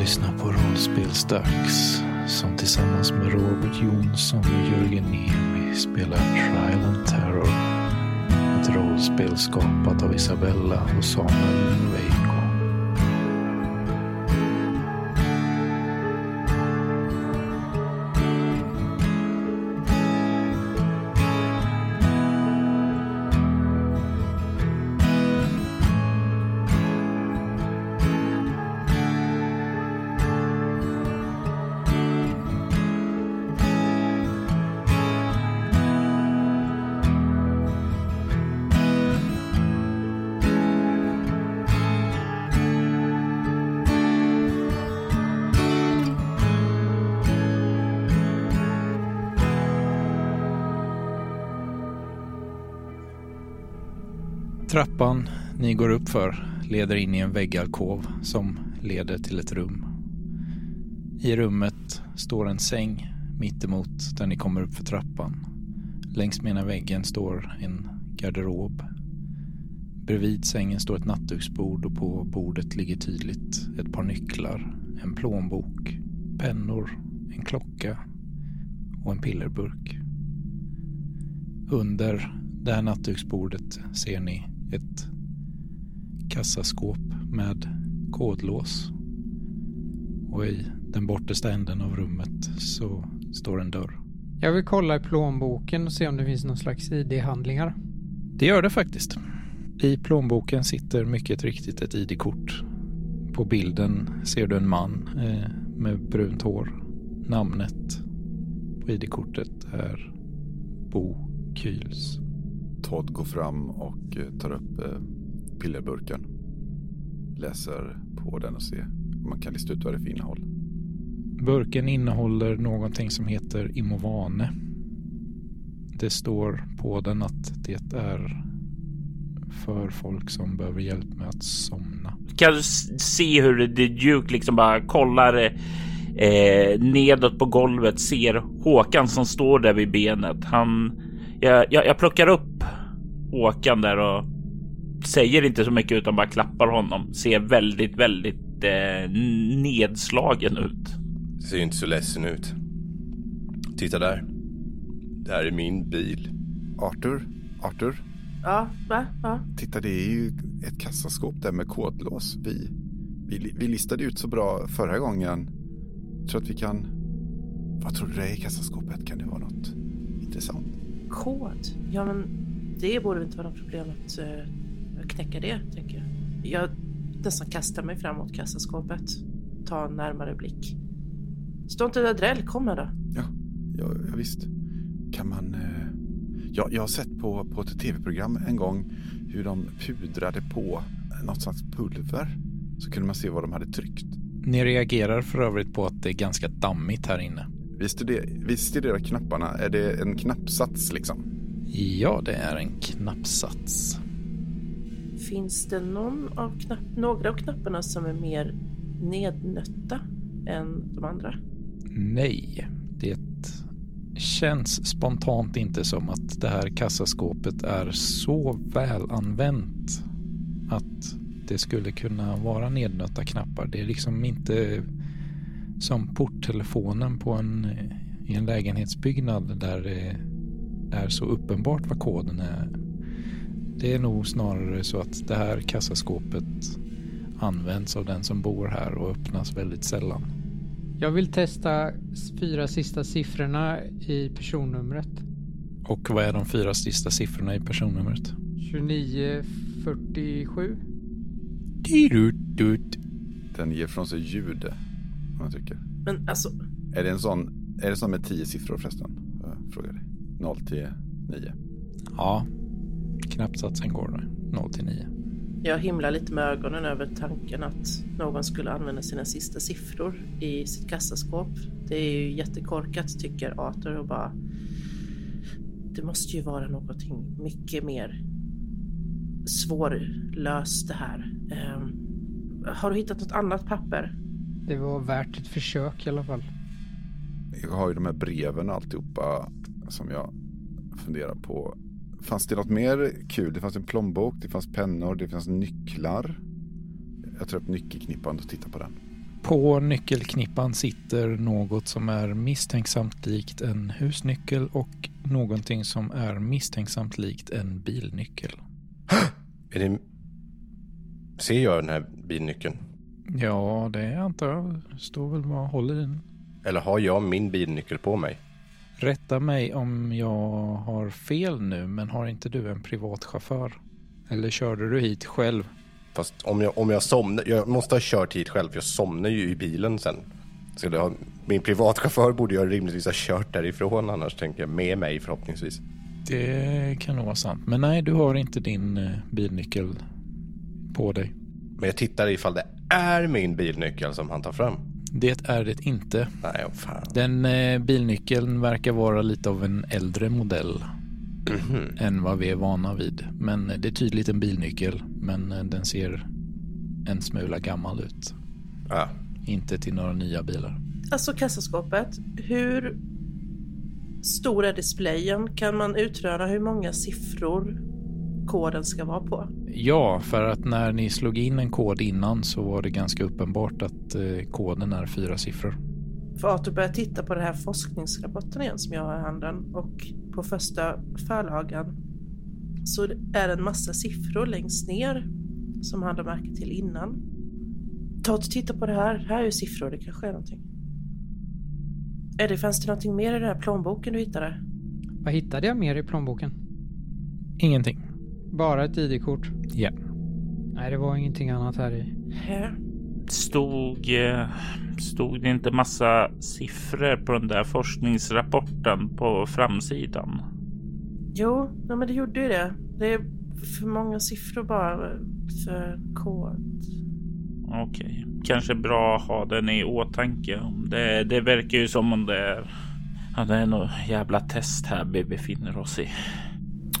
lyssnar på Rollspelsdags som tillsammans med Robert Jonsson och Jörgen Niemi spelar Trial and Terror. Ett rollspel skapat av Isabella och Samuel Veiko. Trappan ni går upp för leder in i en väggalkov som leder till ett rum. I rummet står en säng mittemot där ni kommer upp för trappan. Längs med ena väggen står en garderob. Bredvid sängen står ett nattduksbord och på bordet ligger tydligt ett par nycklar, en plånbok, pennor, en klocka och en pillerburk. Under det här nattduksbordet ser ni ett kassaskåp med kodlås. Och i den bortersta änden av rummet så står en dörr. Jag vill kolla i plånboken och se om det finns någon slags ID-handlingar. Det gör det faktiskt. I plånboken sitter mycket riktigt ett ID-kort. På bilden ser du en man eh, med brunt hår. Namnet på ID-kortet är Bo Kyls. Todd går fram och eh, tar upp eh, pillerburken. Läser på den och ser om man kan lista ut vad det är för innehåll. Burken innehåller någonting som heter Imovane. Det står på den att det är för folk som behöver hjälp med att somna. Kan du se hur The Duke liksom bara kollar eh, nedåt på golvet, ser Håkan som står där vid benet. Han, jag, jag, jag plockar upp Håkan där och säger inte så mycket utan bara klappar honom. Ser väldigt, väldigt eh, nedslagen ut. Ser inte så ledsen ut. Titta där. Det här är min bil. Arthur? Arthur? Ja, va? Ja. Titta, det är ju ett kassaskåp där med kodlås. Vi, vi, vi listade ut så bra förra gången. Jag tror att vi kan... Vad tror du det är i kassaskåpet? Kan det vara något intressant? Kod? Ja, men det borde inte vara något problem att uh, knäcka det, tänker jag. Jag nästan kastar mig fram mot kassaskåpet. Ta en närmare blick. Står inte Adrell? Kom här då. Ja, ja, ja visst. Kan man... Eh... Ja, jag har sett på, på ett tv-program en gång hur de pudrade på något slags pulver. Så kunde man se vad de hade tryckt. Ni reagerar för övrigt på att det är ganska dammigt här inne. Vi studerar, vi studerar knapparna. Är det en knappsats liksom? Ja, det är en knappsats. Finns det någon av knapp, några av knapparna som är mer nednötta än de andra? Nej, det känns spontant inte som att det här kassaskåpet är så väl använt att det skulle kunna vara nednötta knappar. Det är liksom inte som porttelefonen på en, i en lägenhetsbyggnad där är så uppenbart vad koden är. Det är nog snarare så att det här kassaskåpet används av den som bor här och öppnas väldigt sällan. Jag vill testa fyra sista siffrorna i personnumret. Och vad är de fyra sista siffrorna i personnumret? 2947. Den ger från sig ljud, om man tycker. Men alltså... Är det en sån, är det sån med tio siffror förresten? Jag frågar dig. 0 till 9. Ja, knappsatsen går 0 till 9. Jag himlar lite med ögonen över tanken att någon skulle använda sina sista siffror i sitt kassaskåp. Det är ju jättekorkat tycker Arthur och bara... Det måste ju vara någonting mycket mer svårlöst det här. Um, har du hittat något annat papper? Det var värt ett försök i alla fall. Jag har ju de här breven och alltihopa som jag funderar på Fanns det något mer kul? Det fanns en plånbok, det fanns pennor, det fanns nycklar. Jag tror att nyckelknippan och titta på den. På nyckelknippan sitter något som är misstänksamt likt en husnyckel och någonting som är misstänksamt likt en bilnyckel. Är det... Ser jag den här bilnyckeln? Ja, det antar jag. Står väl vad håller i den. Eller har jag min bilnyckel på mig? Rätta mig om jag har fel nu, men har inte du en privat chaufför? Eller körde du hit själv? Fast om jag, om jag somnar, jag måste ha kört hit själv, för jag somnar ju i bilen sen. Så det min privatchaufför borde jag rimligtvis ha kört därifrån annars, tänker jag, med mig förhoppningsvis. Det kan nog vara sant. Men nej, du har inte din eh, bilnyckel på dig. Men jag tittar ifall det är min bilnyckel som han tar fram. Det är det inte. Nej, oh, fan. Den eh, bilnyckeln verkar vara lite av en äldre modell Mhm. än vad vi är vana vid. Men eh, det är tydligt en bilnyckel, men eh, den ser en smula gammal ut. Ja. Inte till några nya bilar. Alltså kassaskåpet, hur stor är displayen? Kan man utröna hur många siffror koden ska vara på? Ja, för att när ni slog in en kod innan så var det ganska uppenbart att eh, koden är fyra siffror. För Arthur börjar titta på den här forskningsrapporten igen som jag har i handen och på första förlagan så är det en massa siffror längst ner som han har märke till innan. Ta och titta på det här. Här är ju siffror, det kanske är någonting. Eddie, fanns det någonting mer i den här plånboken du hittade? Vad hittade jag mer i plånboken? Ingenting. Bara ett ID-kort. Ja. Nej, det var ingenting annat här i. Här. Stod, eh, stod det inte massa siffror på den där forskningsrapporten på framsidan? Jo, ja, men det gjorde ju det. Det är för många siffror bara för kod. Okej, kanske bra att ha den i åtanke. Det, det verkar ju som om det är, ja, det är något jävla test här vi befinner oss i.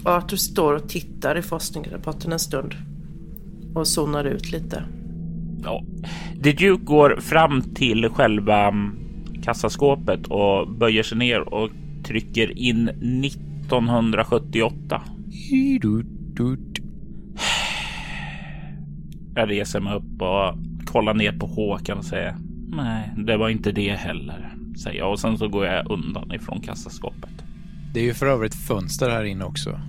Arthur står och tittar i forskningsrapporten en stund och zonar ut lite. Ja. The Duke går fram till själva mm, kassaskåpet och böjer sig ner och trycker in 1978. Jag reser mig upp och kollar ner på Håkan och säger nej, det var inte det heller, säger jag och sen så går jag undan ifrån kassaskåpet. Det är ju för övrigt fönster här inne också.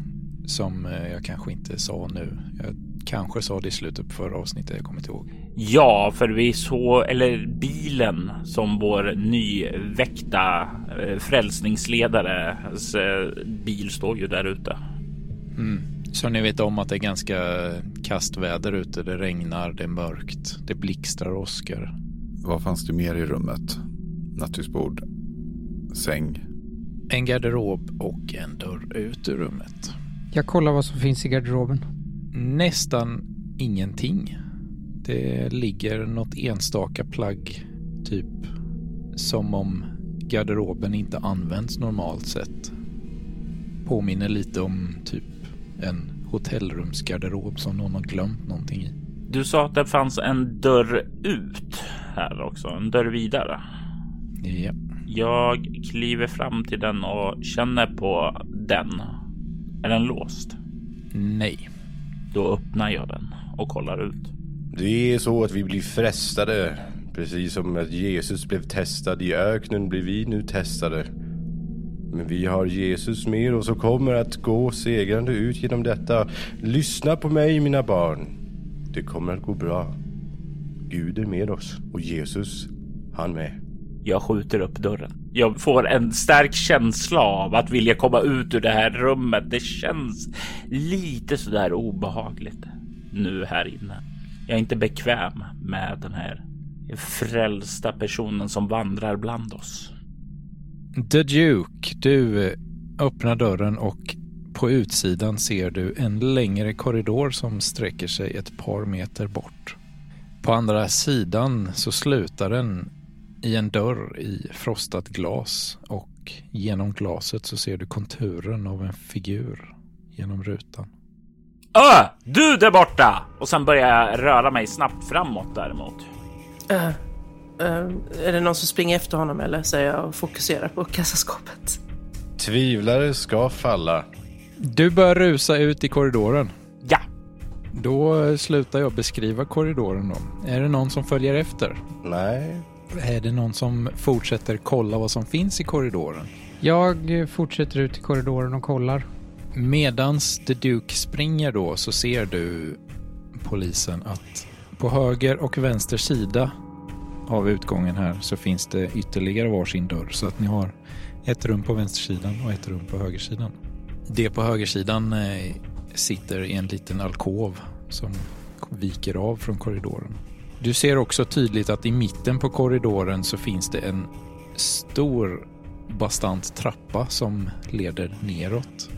Som eh, jag kanske inte sa nu. Jag kanske sa det i slutet på förra avsnittet, jag kommer inte ihåg. Ja, för vi såg, eller bilen som vår nyväckta eh, frälsningsledares eh, bil står ju där ute. Mm. Så ni vet om att det är ganska kastväder ute. Det regnar, det är mörkt, det blixtrar och åskar. Vad fanns det mer i rummet? Nattduksbord, säng. En garderob och en dörr ut ur rummet. Jag kollar vad som finns i garderoben. Nästan ingenting. Det ligger något enstaka plagg, typ som om garderoben inte används normalt sett. Påminner lite om typ en hotellrumsgarderob som någon har glömt någonting i. Du sa att det fanns en dörr ut här också, en dörr vidare. Ja. Jag kliver fram till den och känner på den. Är den låst? Nej. Då öppnar jag den och kollar ut. Det är så att vi blir frestade. Precis som att Jesus blev testad i öknen blir vi nu testade. Men vi har Jesus med oss och kommer att gå segrande ut genom detta. Lyssna på mig mina barn. Det kommer att gå bra. Gud är med oss och Jesus, han med. Jag skjuter upp dörren. Jag får en stark känsla av att vilja komma ut ur det här rummet. Det känns lite sådär obehagligt nu här inne. Jag är inte bekväm med den här frälsta personen som vandrar bland oss. The Duke, du eh, öppnar dörren och på utsidan ser du en längre korridor som sträcker sig ett par meter bort. På andra sidan så slutar den i en dörr i frostat glas och genom glaset så ser du konturen av en figur genom rutan. Ö! Du där borta! Och sen börjar jag röra mig snabbt framåt däremot. Uh, uh, är det någon som springer efter honom eller? Säger jag och fokuserar på kassaskåpet. Tvivlare ska falla. Du börjar rusa ut i korridoren. Ja, Då slutar jag beskriva korridoren då. Är det någon som följer efter? Nej. Är det någon som fortsätter kolla vad som finns i korridoren? Jag fortsätter ut i korridoren och kollar. Medans The Duke springer då så ser du polisen att på höger och vänster sida av utgången här så finns det ytterligare varsin dörr så att ni har ett rum på vänstersidan och ett rum på högersidan. Det på högersidan eh, sitter i en liten alkov som viker av från korridoren. Du ser också tydligt att i mitten på korridoren så finns det en stor bastant trappa som leder neråt.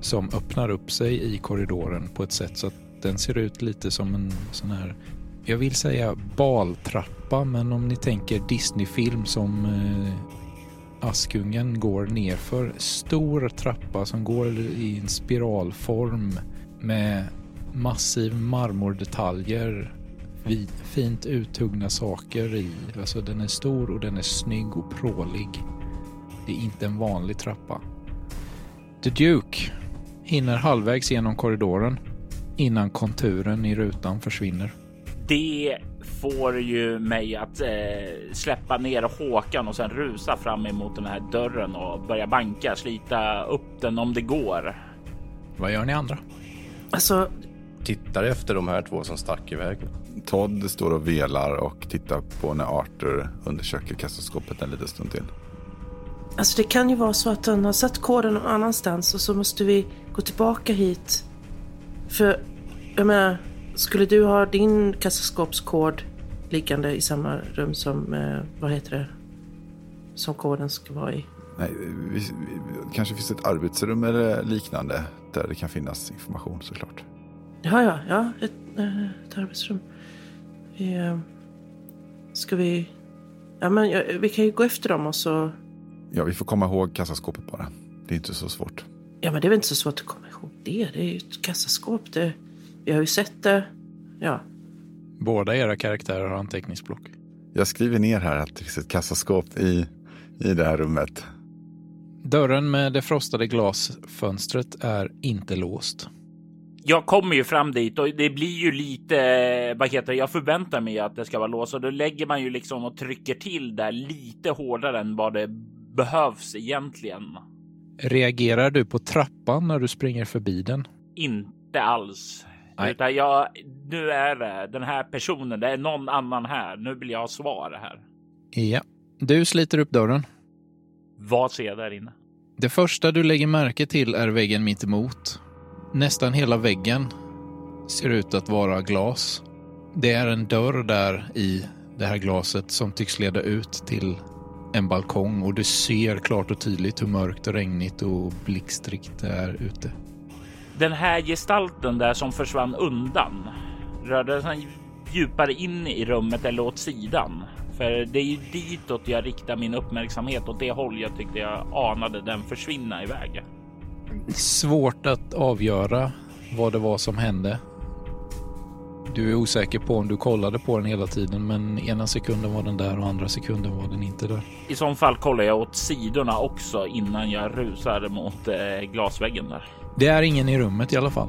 Som öppnar upp sig i korridoren på ett sätt så att den ser ut lite som en sån här, jag vill säga baltrappa, men om ni tänker Disneyfilm som eh, Askungen går nerför. Stor trappa som går i en spiralform med massiv marmordetaljer, fint uthuggna saker i. Alltså den är stor och den är snygg och prålig. Det är inte en vanlig trappa. The Duke hinner halvvägs genom korridoren innan konturen i rutan försvinner. Det får ju mig att eh, släppa ner Håkan och sen rusa fram emot den här dörren och börja banka, slita upp den om det går. Vad gör ni andra? Alltså, Tittar efter de här två som stack iväg. Todd står och velar och tittar på när Arthur undersöker kassaskåpet en liten stund till. alltså det kan ju vara så att han har satt koden någon annanstans och så måste vi gå tillbaka hit. För, jag menar, skulle du ha din kassaskåpskod liggande i samma rum som, eh, vad heter det, som koden ska vara i? Nej, vi, vi, kanske finns ett arbetsrum eller liknande där det kan finnas information såklart. Ja, ja, ja, ett, eh, ett arbetsrum. Eh, ska vi... Ja, men ja, vi kan ju gå efter dem och så... Ja, vi får komma ihåg kassaskåpet bara. Det är inte så svårt. Ja, men det är väl inte så svårt att komma ihåg det. Det är ju ett kassaskåp. Det, vi har ju sett det. Ja, Båda era karaktärer har anteckningsblock. Jag skriver ner här att det finns ett kassaskåp i, i det här rummet. Dörren med det frostade glasfönstret är inte låst. Jag kommer ju fram dit och det blir ju lite, vad heter det, jag förväntar mig att det ska vara låst och då lägger man ju liksom och trycker till där lite hårdare än vad det behövs egentligen. Reagerar du på trappan när du springer förbi den? Inte alls. Nej. Utan jag, nu är det den här personen, det är någon annan här. Nu vill jag ha svar här. Ja. Du sliter upp dörren. Vad ser jag där inne? Det första du lägger märke till är väggen mitt emot. Nästan hela väggen ser ut att vara glas. Det är en dörr där i det här glaset som tycks leda ut till en balkong och du ser klart och tydligt hur mörkt och regnigt och blixtrigt det är ute. Den här gestalten där som försvann undan. Rörde sig djupare in i rummet eller åt sidan? För det är ju ditåt jag riktar min uppmärksamhet åt det håll jag tyckte jag anade den försvinna iväg. Svårt att avgöra vad det var som hände. Du är osäker på om du kollade på den hela tiden, men ena sekunden var den där och andra sekunden var den inte där. I så fall kollar jag åt sidorna också innan jag rusar mot eh, glasväggen där. Det är ingen i rummet i alla fall,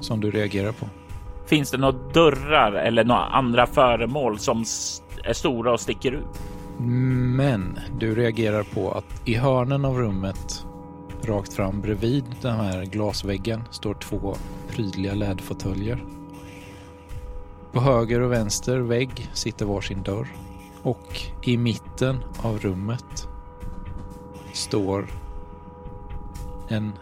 som du reagerar på. Finns det några dörrar eller några andra föremål som är stora och sticker ut? Men du reagerar på att i hörnen av rummet, rakt fram bredvid den här glasväggen, står två prydliga läderfåtöljer. På höger och vänster vägg sitter varsin dörr. Och i mitten av rummet står en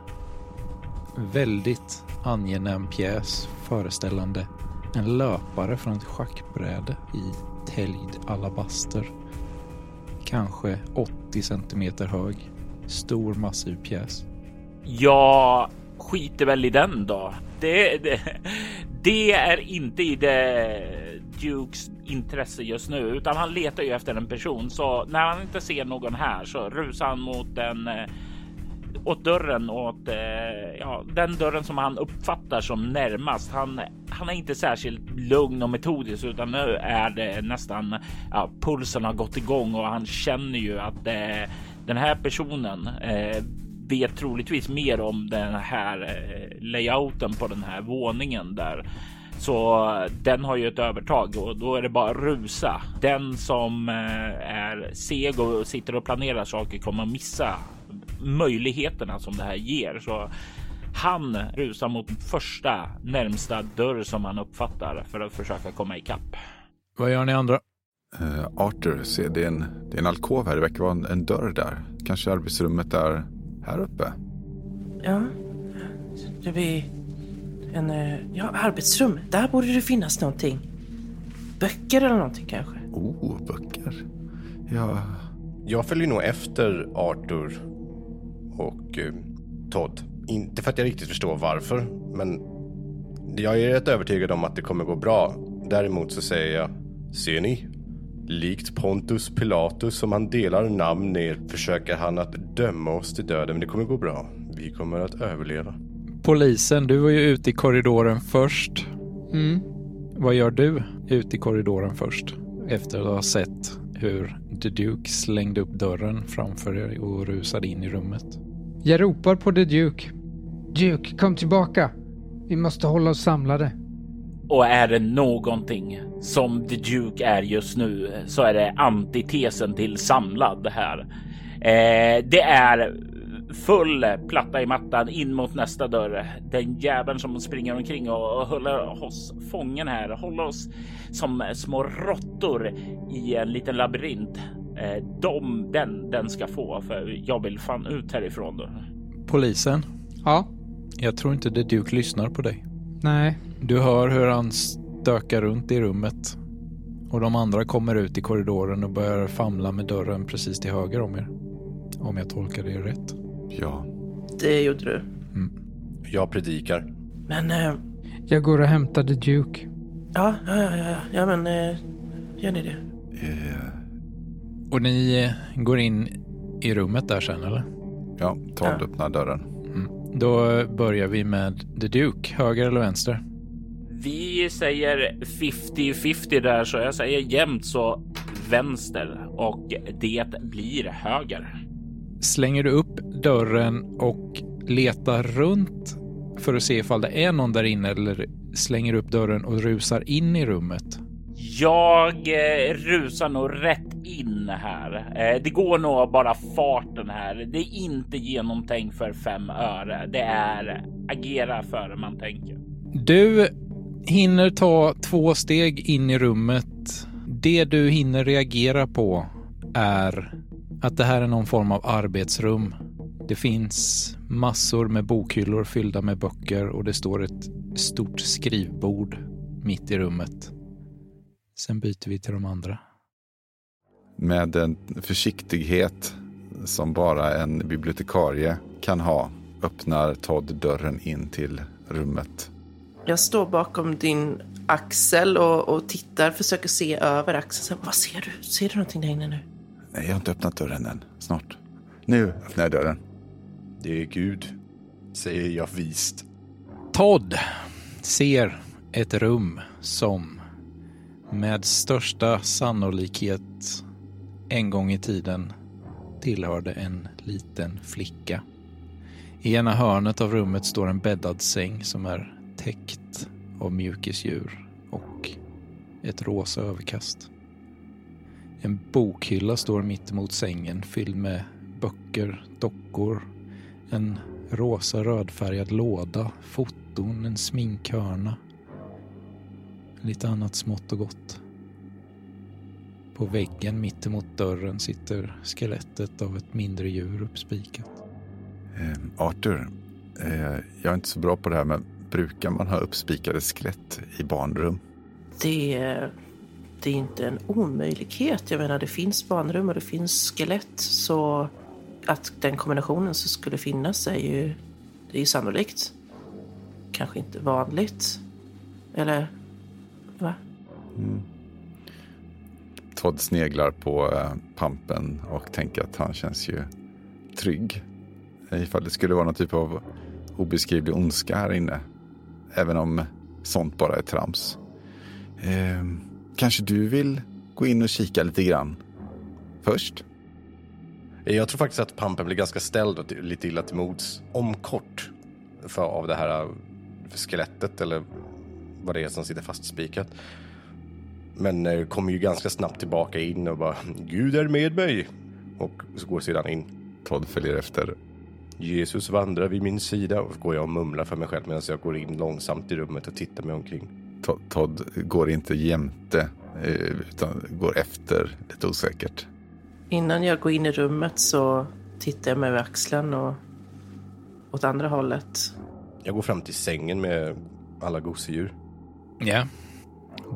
väldigt angenäm pjäs föreställande en löpare från ett schackbräde i täljd alabaster. Kanske 80 centimeter hög. Stor massiv pjäs. Jag skiter väl i den då. Det, det, det är inte i det Dukes intresse just nu, utan han letar ju efter en person. Så när han inte ser någon här så rusar han mot den eh, åt dörren åt eh, ja, den dörren som han uppfattar som närmast. Han, han är inte särskilt lugn och metodisk utan nu är det nästan ja, pulsen har gått igång och han känner ju att eh, den här personen eh, vet troligtvis mer om den här eh, layouten på den här våningen där. Så den har ju ett övertag och då är det bara rusa. Den som eh, är seg och sitter och planerar saker kommer att missa möjligheterna som det här ger. Så han rusar mot första närmsta dörr som han uppfattar för att försöka komma ikapp. Vad gör ni andra? Uh, Arthur, se, det, är en, det är en alkov här. Det verkar vara en, en dörr där. Kanske arbetsrummet är här uppe. Ja, det blir en... eh, Ja, arbetsrum. Där borde det finnas någonting. Böcker eller någonting kanske. Oh, böcker. Ja, Jag följer nog efter Arthur och eh, Todd. Inte för att jag riktigt förstår varför, men jag är rätt övertygad om att det kommer gå bra. Däremot så säger jag, ser ni? Likt Pontus Pilatus som han delar namn ner försöker han att döma oss till döden, men det kommer gå bra. Vi kommer att överleva. Polisen, du var ju ute i korridoren först. Mm. Vad gör du ute i korridoren först? Efter att ha sett hur The Duke slängde upp dörren framför er och rusade in i rummet. Jag ropar på The Duke. Duke, kom tillbaka. Vi måste hålla oss samlade. Och är det någonting som The Duke är just nu så är det antitesen till samlad här. Eh, det är full platta i mattan in mot nästa dörr. Den jäveln som springer omkring och håller oss fången här, håller oss som små råttor i en liten labyrint. Eh, de, den, den ska få för jag vill fan ut härifrån. Polisen, Ja. jag tror inte The Duke lyssnar på dig. Nej. Du hör hur han stökar runt i rummet och de andra kommer ut i korridoren och börjar famla med dörren precis till höger om er. Om jag tolkar det rätt. ja. Det gjorde du. Jag predikar. Men... eh, Jag går och hämtar The Duke. Ja, ja, ja, ja, ja men... eh, Gör ni det? Eh, Och ni går in i rummet där sen eller? ja, Todd Ja. öppnar dörren. Mm. Då börjar vi med The Duke, höger eller vänster? Vi säger 50-50 där så jag säger jämnt så vänster och det blir höger. Slänger du upp dörren och letar runt för att se ifall det är någon där inne eller slänger upp dörren och rusar in i rummet? Jag eh, rusar nog rätt in här. Eh, det går nog bara farten här. Det är inte genomtänkt för fem öre. Det är agera före man tänker. Du hinner ta två steg in i rummet. Det du hinner reagera på är att det här är någon form av arbetsrum. Det finns massor med bokhyllor fyllda med böcker och det står ett stort skrivbord mitt i rummet. Sen byter vi till de andra. Med en försiktighet som bara en bibliotekarie kan ha öppnar Todd dörren in till rummet. Jag står bakom din axel och, och tittar, försöker se över axeln. Så, Vad ser du? Ser du någonting där inne nu? Nej, jag har inte öppnat dörren än. Snart. Nu öppnar jag dörren. Det är Gud, säger jag vist. Todd ser ett rum som med största sannolikhet en gång i tiden tillhörde en liten flicka. I ena hörnet av rummet står en bäddad säng som är täckt av mjukisdjur och ett rosa överkast. En bokhylla står mitt emot sängen fylld med böcker, dockor, en rosa rödfärgad låda, foton, en sminkhörna. Lite annat smått och gott. På väggen mitt emot dörren sitter skelettet av ett mindre djur uppspikat. Eh, Arthur, eh, jag är inte så bra på det här, men brukar man ha uppspikade skelett i barnrum? Det, är- det är inte en omöjlighet. Jag menar, det finns barnrum och det finns skelett. Så att den kombinationen som skulle finnas är ju, det är ju sannolikt. Kanske inte vanligt. Eller, va? Todd sneglar på eh, pampen och tänker att han känns ju trygg. Ifall det skulle vara någon typ av obeskrivlig ondska här inne. Även om sånt bara är trams. Eh, kanske du vill gå in och kika lite grann först? Jag tror faktiskt att Pampen blir ganska ställd och lite illa till mods om kort för, av det här skelettet eller vad det är som sitter fastspikat. Men eh, kommer ju ganska snabbt tillbaka in och bara Gud är med mig och så går sedan in. Todd följer efter. Jesus vandrar vid min sida och så går jag och mumlar för mig själv medan jag går in långsamt i rummet och tittar mig omkring. Todd, går inte jämte eh, utan går efter lite osäkert. Innan jag går in i rummet så tittar jag mig över axeln och åt andra hållet. Jag går fram till sängen med alla gosedjur. Ja,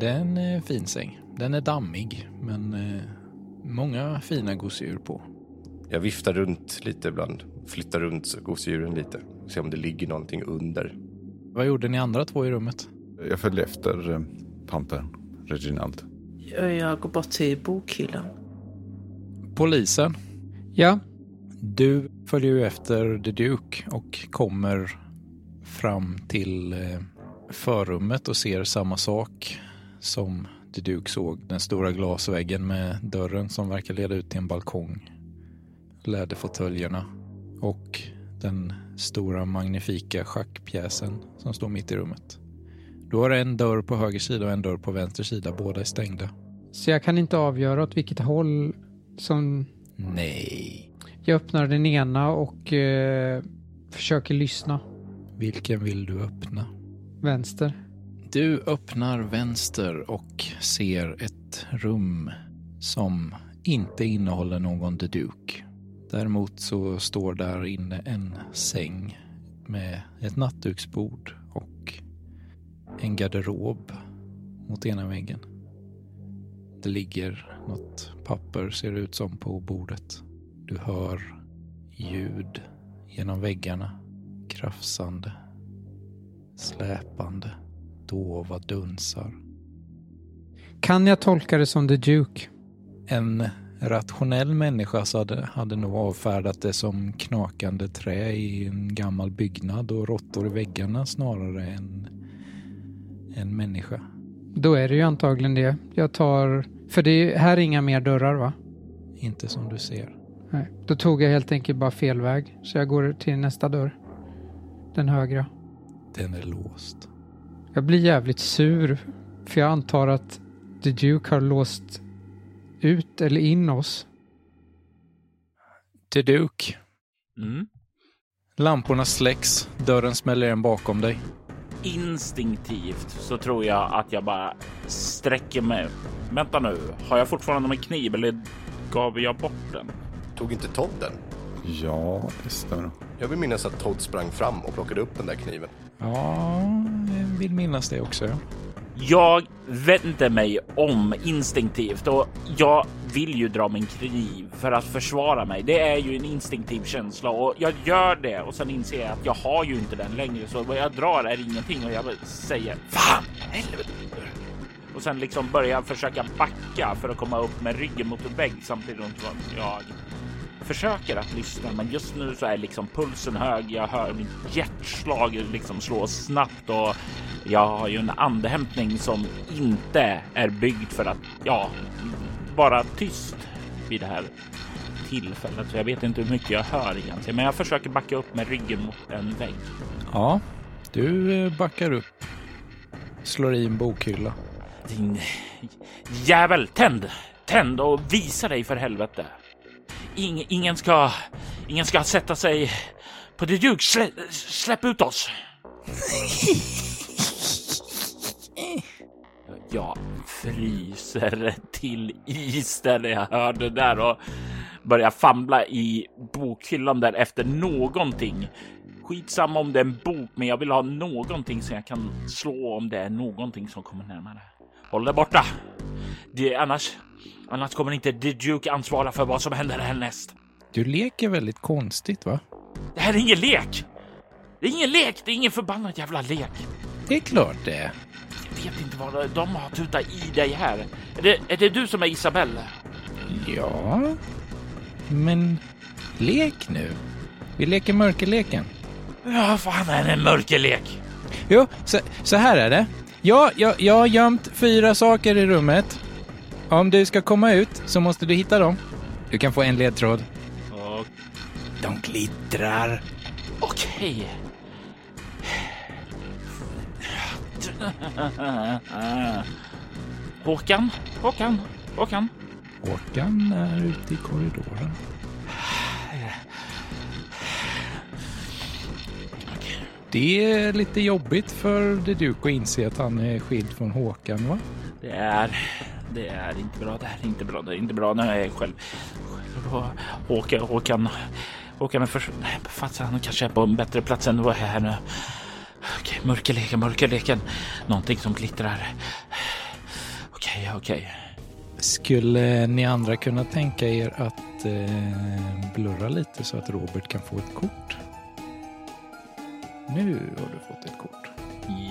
det är en fin säng. Den är dammig, men eh, många fina gosedjur på. Jag viftar runt lite ibland, flyttar runt gosedjuren lite, ser om det ligger någonting under. Vad gjorde ni andra två i rummet? Jag följer efter eh, Pampen, Reginald. Jag går bort till bokhyllan. Polisen, Ja, du följer ju efter The Duke och kommer fram till eh, förrummet och ser samma sak som The Duke såg. Den stora glasväggen med dörren som verkar leda ut till en balkong. Läderfåtöljerna och den stora magnifika schackpjäsen som står mitt i rummet. Du har en dörr på höger sida och en dörr på vänster sida. Båda är stängda. så jag kan inte avgöra åt vilket håll som Nej. jag öppnar den ena och eh, försöker lyssna. Vilken vill du öppna? Vänster. Du öppnar vänster och ser ett rum som inte innehåller någon The Duke. Däremot så står där inne en säng med ett nattduksbord och en garderob mot ena väggen. Det ligger något papper ser det ut som på bordet. Du hör ljud genom väggarna. Krafsande, släpande, dova dunsar. Kan jag tolka det som The Duke? En rationell människa så hade, hade nog avfärdat det som knakande trä i en gammal byggnad och råttor i väggarna snarare än en människa. Då är det ju antagligen det. Jag tar... För det är, här är inga mer dörrar va? Inte som du ser. Nej. Då tog jag helt enkelt bara fel väg. Så jag går till nästa dörr. Den högra. Den är låst. Jag blir jävligt sur. För jag antar att The Duke har låst ut eller in oss. Till Duke. Mm. Lamporna släcks, dörren smäller igen bakom dig. Instinktivt så tror jag att jag bara sträcker mig. Vänta nu, har jag fortfarande min kniv eller gav jag bort den? Tog inte Todd den? Ja, det stämmer nog. Jag vill minnas att Todd sprang fram och plockade upp den där kniven. Ja, jag vill minnas det också. ja. Jag vänder mig om instinktivt och jag vill ju dra min kniv för att försvara mig. Det är ju en instinktiv känsla och jag gör det och sen inser jag att jag har ju inte den längre så vad jag drar är ingenting och jag säger fan helvete. Och sen liksom börjar jag försöka backa för att komma upp med ryggen mot en vägg samtidigt som jag försöker att lyssna, men just nu så är liksom pulsen hög. Jag hör mitt hjärtslag liksom slå snabbt och jag har ju en andehämtning som inte är byggd för att ja, vara tyst vid det här tillfället. Så jag vet inte hur mycket jag hör egentligen, men jag försöker backa upp med ryggen mot en vägg. Ja, du eh, backar upp. Slår i en bokhylla. Din jävel, tänd! Tänd och visa dig för helvete. Ing, ingen ska, ingen ska sätta sig på det ljug. Slä, släpp ut oss. Jag fryser till is där när jag hör det där och börjar famla i bokhyllan där efter någonting. Skitsamma om det är en bok, men jag vill ha någonting som jag kan slå om det är någonting som kommer närmare. Håll dig borta. Det, annars, annars kommer inte The Duke ansvara för vad som händer härnäst. Du leker väldigt konstigt, va? Det här är ingen lek! Det är ingen lek! Det är ingen förbannad jävla lek! Det är klart det. Jag vet inte vad de har tutat i dig här. Är det, är det du som är Isabelle? Ja, men lek nu. Vi leker mörkerleken. Ja, fan är det en mörkerlek? Jo, så, så här är det. Ja, jag, jag har gömt fyra saker i rummet. Om du ska komma ut så måste du hitta dem. Du kan få en ledtråd. de glittrar. Okej. Håkan, Håkan, Håkan. Håkan är ute i korridoren. Det är lite jobbigt för Duke att inse att han är skild från Håkan, va? Det är, det är inte bra. Det är inte bra. Det är inte bra. Nu är jag själv. Håkan, Håkan, Håkan är för... Fast han kanske är på en bättre plats än vad jag är här nu. Okej, mörkerleken, mörkerleken. Någonting som glittrar. Okej, okej. Skulle ni andra kunna tänka er att eh, blurra lite så att Robert kan få ett kort? Nu har du fått ett kort.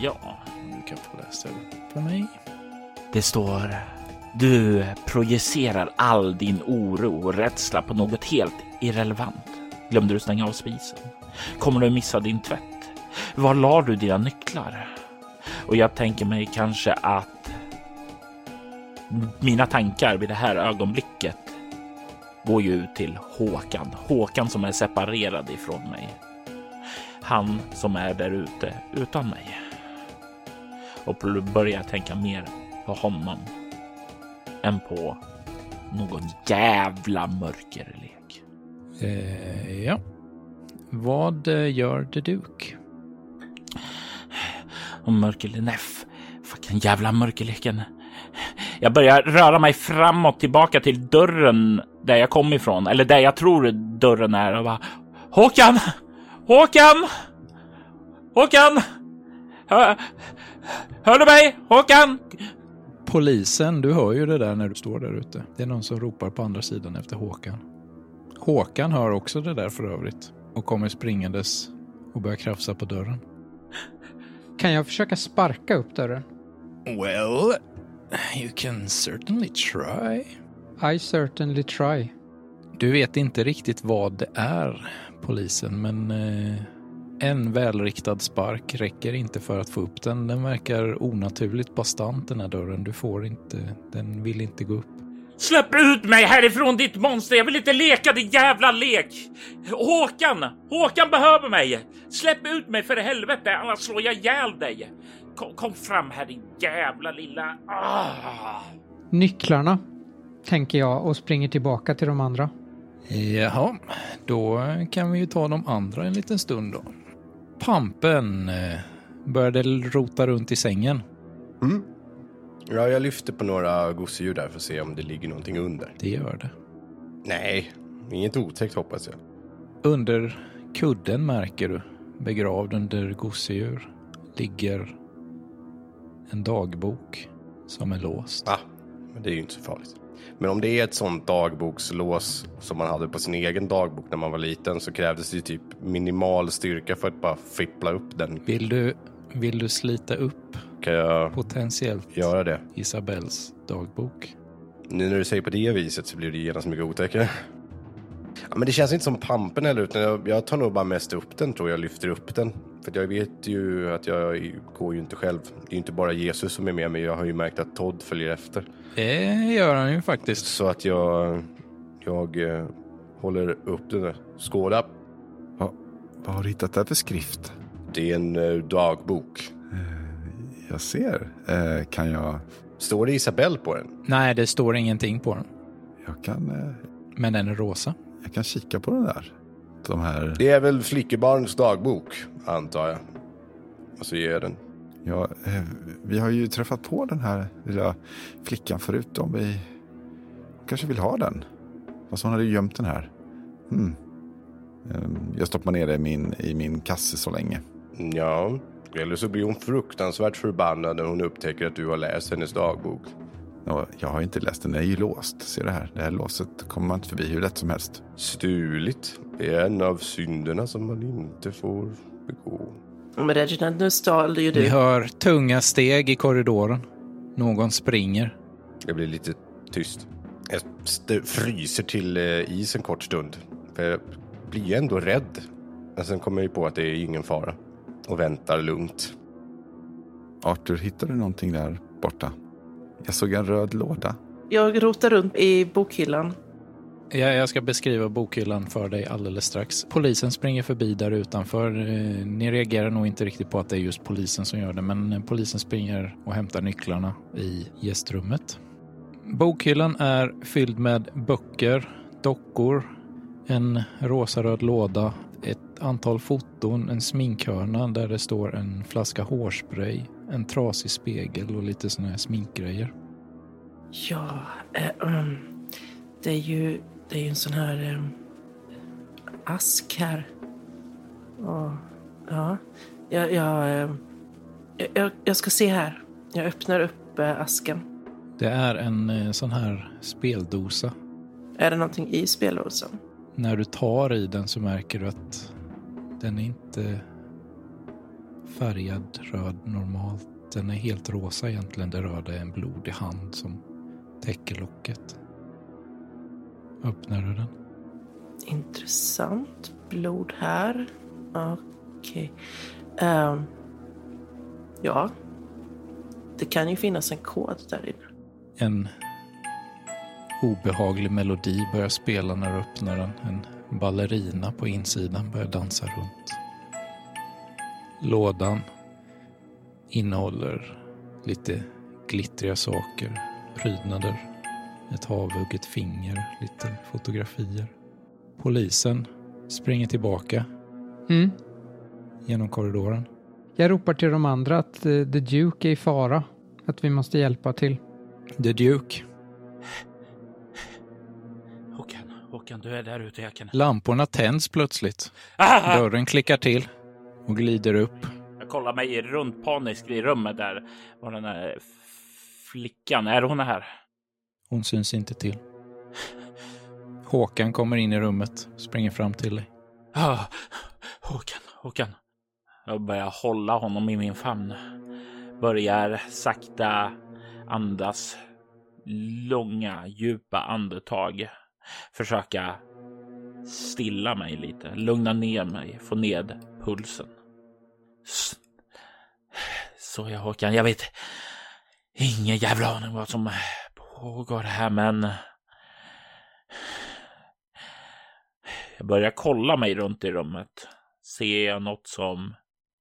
Ja. Du kan få läsa upp för mig. Det står du projicerar all din oro och rädsla på något helt irrelevant. Glömde du stänga av spisen? Kommer du missa din tvätt? Var la du dina nycklar? Och jag tänker mig kanske att mina tankar vid det här ögonblicket går ju ut till Håkan. Håkan som är separerad ifrån mig. Han som är där ute utan mig. Och börjar tänka mer på honom än på någon jävla mörkerlek. Eh, ja. Vad eh, gör The Duke? Och mörkerleneff. Fucking jävla mörkerleken. Jag börjar röra mig framåt tillbaka till dörren där jag kom ifrån. Eller där jag tror dörren är och bara Håkan! Håkan! Håkan! Hör, hör du mig? Håkan! Polisen, du hör ju det där när du står där ute. Det är någon som ropar på andra sidan efter Håkan. Håkan hör också det där för övrigt och kommer springandes och börjar krafsa på dörren. Kan jag försöka sparka upp dörren? Well, you can certainly try. I certainly try. Du vet inte riktigt vad det är, polisen, men eh, en välriktad spark räcker inte för att få upp den. Den verkar onaturligt bastant den här dörren. Du får inte, den vill inte gå upp. Släpp ut mig härifrån ditt monster! Jag vill inte leka din jävla lek! Håkan! Håkan behöver mig! Släpp ut mig för helvete, annars slår jag ihjäl dig! Kom, kom fram här din jävla lilla... Ah. Nycklarna, tänker jag och springer tillbaka till de andra. Jaha, då kan vi ju ta de andra en liten stund då. Pampen eh, började rota runt i sängen. Mm. Ja, jag lyfter på några gosedjur där för att se om det ligger någonting under. Det gör det. Nej, inget otäckt hoppas jag. Under kudden märker du, begravd under gosedjur, ligger en dagbok som är låst. Ah, men det är ju inte så farligt. Men om det är ett sånt dagbokslås som man hade på sin egen dagbok när man var liten så krävdes det ju typ minimal styrka för att bara fippla upp den. Vill du, vill du slita upp Kan jag potentiellt göra det? Isabells dagbok? Nu när du säger på det viset så blir det genast mycket otäckare. Ja, men det känns inte som pampen heller, utan jag, jag tar nog bara mest upp den tror jag, lyfter upp den. För jag vet ju att jag går ju inte själv. Det är ju inte bara Jesus som är med mig, jag har ju märkt att Todd följer efter. Det gör han ju faktiskt. Så att jag, jag eh, håller upp den där. Skåda. Vad, vad har du hittat där för skrift? Det är en eh, dagbok. Jag ser. Eh, kan jag... Står det Isabelle på den? Nej, det står ingenting på den. Jag kan, eh, Men den är rosa. Jag kan kika på den där. De här... Det är väl flickebarns dagbok, antar jag. Och så ger jag den. Ja, eh, vi har ju träffat på den här lilla flickan förut. Om vi kanske vill ha den. Fast hon hade ju gömt den här. Hmm. Ehm, Jag stoppar ner det i min, i min kasse så länge. Ja, eller så blir hon fruktansvärt förbannad när hon upptäcker att du har läst hennes dagbok. Ja, Jag har inte läst den, den är ju låst. Se det här, det här låset kommer man inte förbi hur lätt som helst. Stulit. Det är en av synderna som man inte får begå. Men Reginald, nu stal ju Vi du. hör tunga steg i korridoren. Någon springer. Det blir lite tyst. Jag fryser till eh, is en kort stund. För jag blir ju ändå rädd. Men sen kommer jag ju på att det är ingen fara. Och väntar lugnt. Arthur, hittade du någonting där borta? Jag såg en röd låda. Jag rotar runt i bokhyllan. Jag, jag ska beskriva bokhyllan för dig alldeles strax. Polisen springer förbi där utanför. Eh, Ni reagerar nog inte riktigt på att det är just polisen som gör det, men eh, polisen springer och hämtar nycklarna i gästrummet. Bokhyllan är fylld med böcker, dockor, en rosaröd låda, ett antal foton, en sminkhörna där det står en flaska hårspray, en trasig spegel och lite såna här sminkgrejer. Ja, eh, um, det är ju det är ju en sån här eh, ask här. Och, ja, jag, jag, eh, jag, jag ska se här. Jag öppnar upp eh, asken. Det är en eh, sån här speldosa. Är det någonting i speldosan? När du tar i den så märker du att den är inte färgad röd normalt. Den är helt rosa egentligen. Det röda är en blodig hand som täcker locket. Öppnar du den? Intressant. Blod här. Okej. Ehm, ja. Det kan ju finnas en kod där inne. En obehaglig melodi börjar spela när du öppnar den. En ballerina på insidan börjar dansa runt. Lådan innehåller lite glittriga saker, prydnader, ett havhugget finger, lite fotografier. Polisen springer tillbaka Mm. genom korridoren. Jag ropar till de andra att eh, The Duke är i fara. Att vi måste hjälpa till. The Duke. Håkan, Håkan, du är där ute. Jag kan... Lamporna tänds plötsligt. Ah! Dörren klickar till och glider upp. Jag kollar mig runt paniskt i rummet där. Var den där flickan, är hon här? Hon syns inte till. Håkan kommer in i rummet, springer fram till dig. Ah, Håkan, Håkan. Jag börjar hålla honom i min famn. Börjar sakta andas långa, djupa andetag. Försöka stilla mig lite, lugna ner mig, få ned pulsen. Så jag Håkan, jag vet ingen jävla aning vad som pågår här, men jag börjar kolla mig runt i rummet. Ser jag något som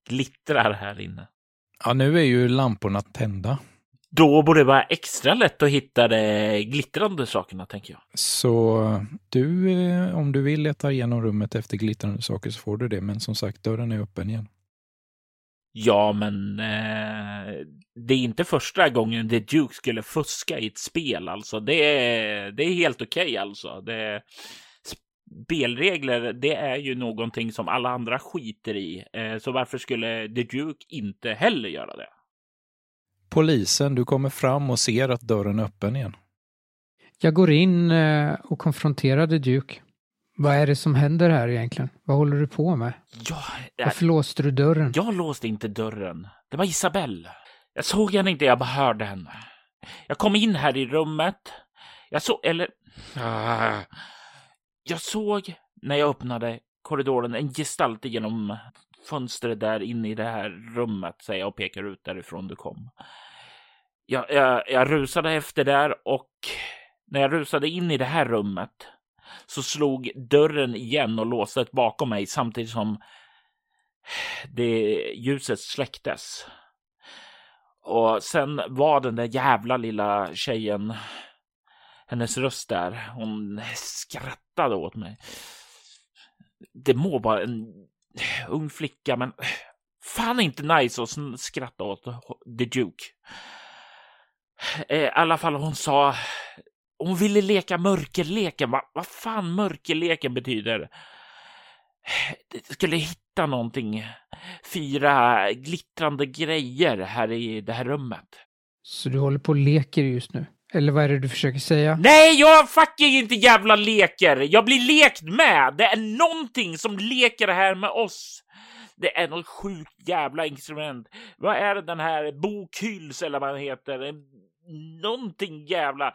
glittrar här inne? Ja, nu är ju lamporna tända. Då borde det vara extra lätt att hitta de glittrande sakerna, tänker jag. Så du, eh, om du vill leta igenom rummet efter glittrande saker så får du det. Men som sagt, dörren är öppen igen. Ja, men eh, det är inte första gången The Duke skulle fuska i ett spel. Alltså, det är, det är helt okej alltså. Det, spelregler, det är ju någonting som alla andra skiter i. Eh, så varför skulle The Duke inte heller göra det? Polisen, du kommer fram och ser att dörren är öppen igen. Jag går in eh, och konfronterar The Duke. Vad är det som händer här egentligen? Vad håller du på med? Ja, Varför låste du dörren? Jag låste inte dörren. Det var Isabelle. Jag såg henne inte, jag bara hörde henne. Jag kom in här i rummet. Jag såg, eller... Ah. Jag såg när jag öppnade korridoren en gestalt genom fönstret där inne i det här rummet, säger jag och pekar ut därifrån du kom. Jag, jag, jag rusade efter där och när jag rusade in i det här rummet så slog dörren igen och låste bakom mig samtidigt som det ljuset släcktes. Och sen var den där jävla lilla tjejen, hennes röst där, hon skrattade åt mig. Det må vara en ung flicka, men fan inte nice att skratta åt The Duke. Eh, I alla fall hon sa, hon ville leka mörkerleken. Vad va fan mörkerleken betyder? Det skulle hitta någonting. Fyra glittrande grejer här i det här rummet. Så du håller på och leker just nu? Eller vad är det du försöker säga? Nej, jag fucking inte jävla leker! Jag blir lekt med! Det är någonting som leker här med oss. Det är något sjukt jävla instrument. Vad är det den här Bokhyls eller vad den heter? Någonting jävla...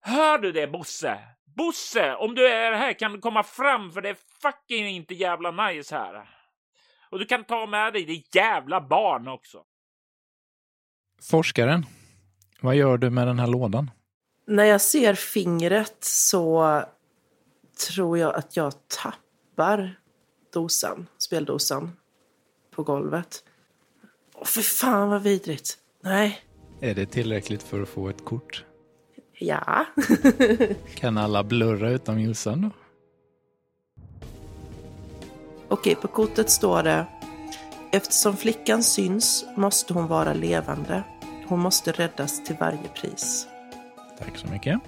Hör du det Bosse? Bosse, om du är här kan du komma fram för det är fucking inte jävla nice här. Och du kan ta med dig det jävla barn också. Forskaren, vad gör du med den här lådan? När jag ser fingret så tror jag att jag tappar dosan, speldosan på golvet. Åh, för fan vad vidrigt. Nej. Är det tillräckligt för att få ett kort? Ja. Kan alla blurra utom Jossan då? Okej, på kortet står det Eftersom flickan syns måste hon vara levande. Hon måste räddas till varje pris. Tack så mycket.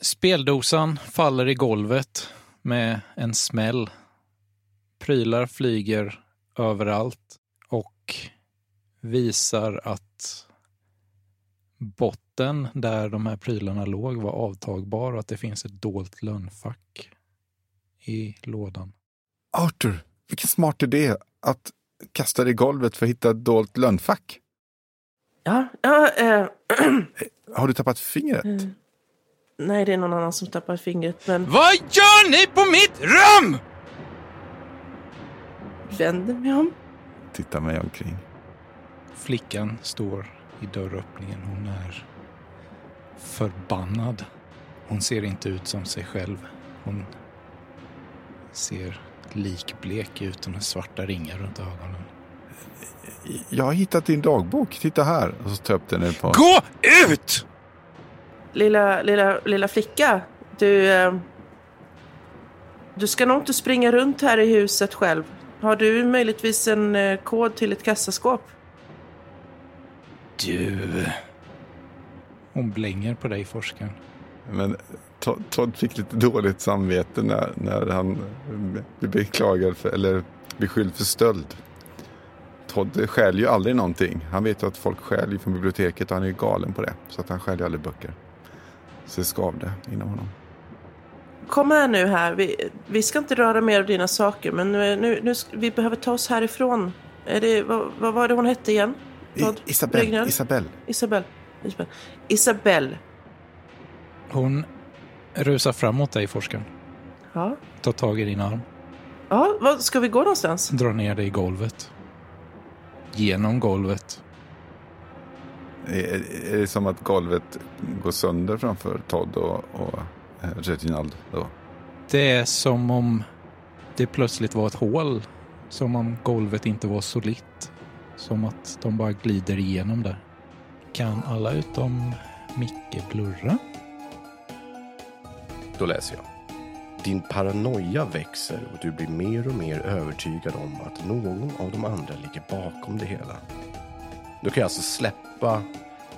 Speldosan faller i golvet med en smäll. Prylar flyger överallt och visar att botten där de här prylarna låg var avtagbar och att det finns ett dolt lönnfack i lådan. Arthur, vilken smart idé att kasta dig i golvet för att hitta ett dolt lönnfack. Ja, ja eh, Har du tappat fingret? nej det är någon annan som tappar fingret men Vad gör ni på mitt rum? vänder mig om. Titta mig omkring. Flickan står i dörröppningen. Hon är förbannad. Hon ser inte ut som sig själv. Hon ser likblek ut och med svarta ringar runt ögonen. Jag har hittat din dagbok. Titta här. Och så tar upp den ett par. Gå ut! Lilla, lilla, lilla flicka, du... Eh, du ska nog inte springa runt här i huset själv. Har du möjligtvis en eh, kod till ett kassaskåp? Du... Hon blänger på dig, forskaren. Men Todd- fick lite dåligt samvete när, när han blev beklagad för, eller beskylld för stöld. Todd stjäl ju aldrig någonting. Han vet ju att folk stjäl ju från biblioteket och han är galen på det. Så att han stjäl ju aldrig böcker. Så det skavde inom honom. Kom här nu här. Vi, vi ska inte röra mer av dina saker, men nu, nu, nu vi behöver ta oss härifrån. Är det, vad, vad var det hon hette igen? Todd? Isabel? Isabel. Isabel. Isabel. Isabel. Hon rusar framåt dig, forskaren. Ja. Tar tag i din arm. Ja, vad, ska vi gå någonstans? Drar ner dig i golvet. Genom golvet. Är, är det som att golvet går sönder framför Todd och, och eh, Reginald då? Det är som om det plötsligt var ett hål. Som om golvet inte var solitt. Som att de bara glider igenom där. Kan alla utom Micke blurra? Då läser jag. Din paranoia växer och du blir mer och mer övertygad om att någon av de andra ligger bakom det hela. Du kan alltså släppa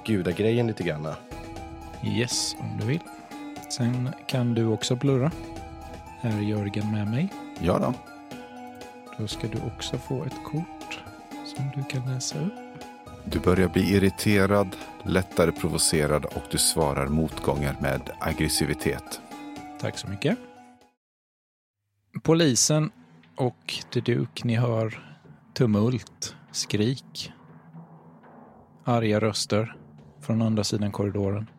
gudagrejen lite grann. Yes, om du vill. Sen kan du också blurra. Är Jörgen med mig? Ja då. Då ska du också få ett kort som du kan läsa upp. Du börjar bli irriterad, lättare provocerad och du svarar motgångar med aggressivitet. Tack så mycket. Polisen och The Duke, ni hör tumult, skrik, arga röster från andra sidan korridoren.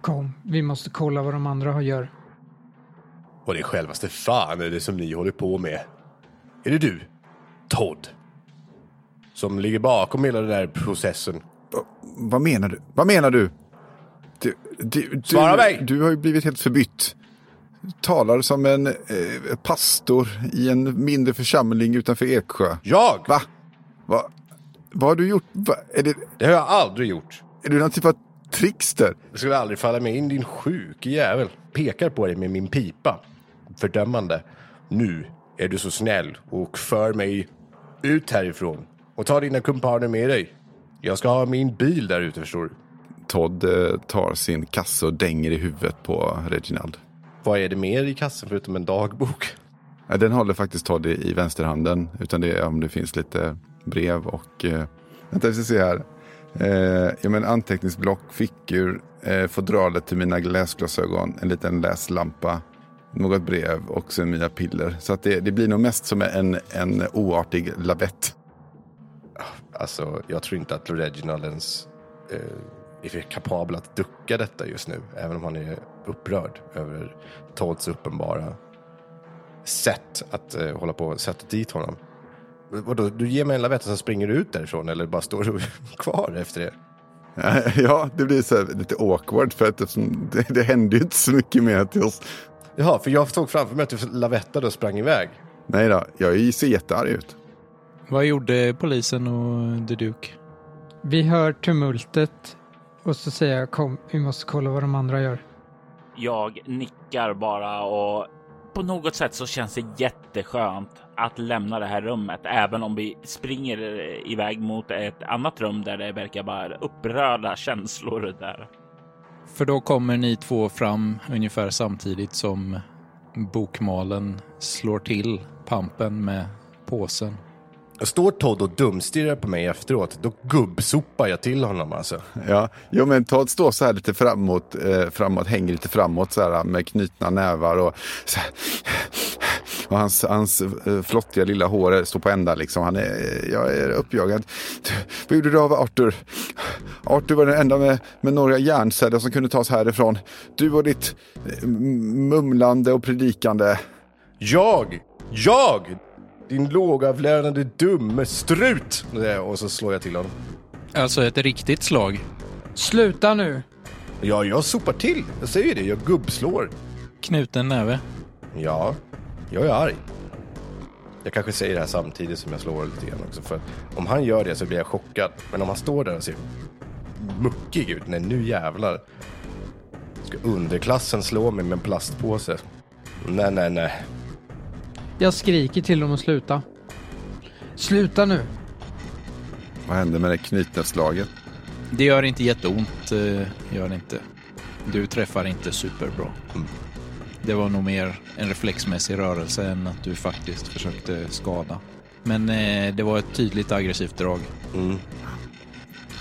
Kom, vi måste kolla vad de andra gör. Och det självaste fan är det som ni håller på med. Är det du, Todd? Som ligger bakom hela den här processen? Va- Vad menar du? Vad menar du? Du, du, du, Svara mig! Du har ju blivit helt förbytt. Du talar som en eh, pastor i en mindre församling utanför Eksjö. Jag? Va? Va? Vad har du gjort? Va? Är, det, Det har jag aldrig gjort. är du någon typ av trickster? Det skulle aldrig falla mig in din sjuke jävel. Pekar på dig med min pipa. Fördömande. Nu är du så snäll och för mig ut härifrån. Och ta dina kumpaner med dig. Jag ska ha min bil där ute förstår du. Todd eh, tar sin kasse och dänger i huvudet på Reginald. Vad är det mer i kassen förutom en dagbok? Den håller faktiskt Todd i, vänsterhanden. Utan det är om det finns lite brev och... Eh, vänta, vi ska se här. Eh, ja, men anteckningsblock, fickor, eh, fodralet till mina läsglasögon, en liten läslampa, något brev och sen mina piller. Så att det, det blir nog mest som en, en oartig lavett. Alltså, jag tror inte att Reginald ens eh, är kapabel att ducka detta just nu. Även om han är upprörd över Todds uppenbara sätt att eh, hålla på sätta dit honom. Vadå, du ger mig en lavett och sen springer du ut därifrån eller bara står du kvar efter det? Ja, det blir så lite awkward för att det, det händer ju inte så mycket mer till oss. Jaha, för jag såg framför mig att du lavettade och sprang iväg. Nej då, jag ser jättearg ut. Vad gjorde polisen och The Duke? Vi hör tumultet och så säger jag kom, vi måste kolla vad de andra gör. Jag nickar bara och på något sätt så känns det jätteskönt att lämna det här rummet, även om vi springer iväg mot ett annat rum där det verkar vara upprörda känslor där. För då kommer ni två fram ungefär samtidigt som bokmalen slår till pampen med påsen. Står Todd och dumstirrar på mig efteråt, då gubbsopar jag till honom alltså. Ja, jo men Todd står så här lite framåt, eh, framåt hänger lite framåt så här med knutna nävar och så här, och hans, hans eh, flottiga lilla hår står på ända liksom. Han är, jag är uppjagad. Vad gjorde du av Arthur? Arthur var den enda med, med några hjärnceller som kunde tas härifrån. Du och ditt eh, mumlande och predikande. Jag! Jag! Din lågavlönade dumme strut! Och så slår jag till honom. Alltså ett riktigt slag. Sluta nu! Ja, jag sopar till. Jag säger det, jag gubbslår. Knuten näve. Ja, jag är arg. Jag kanske säger det här samtidigt som jag slår lite grann också. För om han gör det så blir jag chockad. Men om han står där och ser muckig ut. Nej, nu jävlar. Ska underklassen slå mig med en plastpåse? Nej, nej, nej. Jag skriker till dem att sluta. Sluta nu! Vad hände med det knytnävsslaget? Det gör inte jätteont, eh, gör det inte. Du träffar inte superbra. Mm. Det var nog mer en reflexmässig rörelse än att du faktiskt försökte skada. Men eh, det var ett tydligt aggressivt drag. Mm.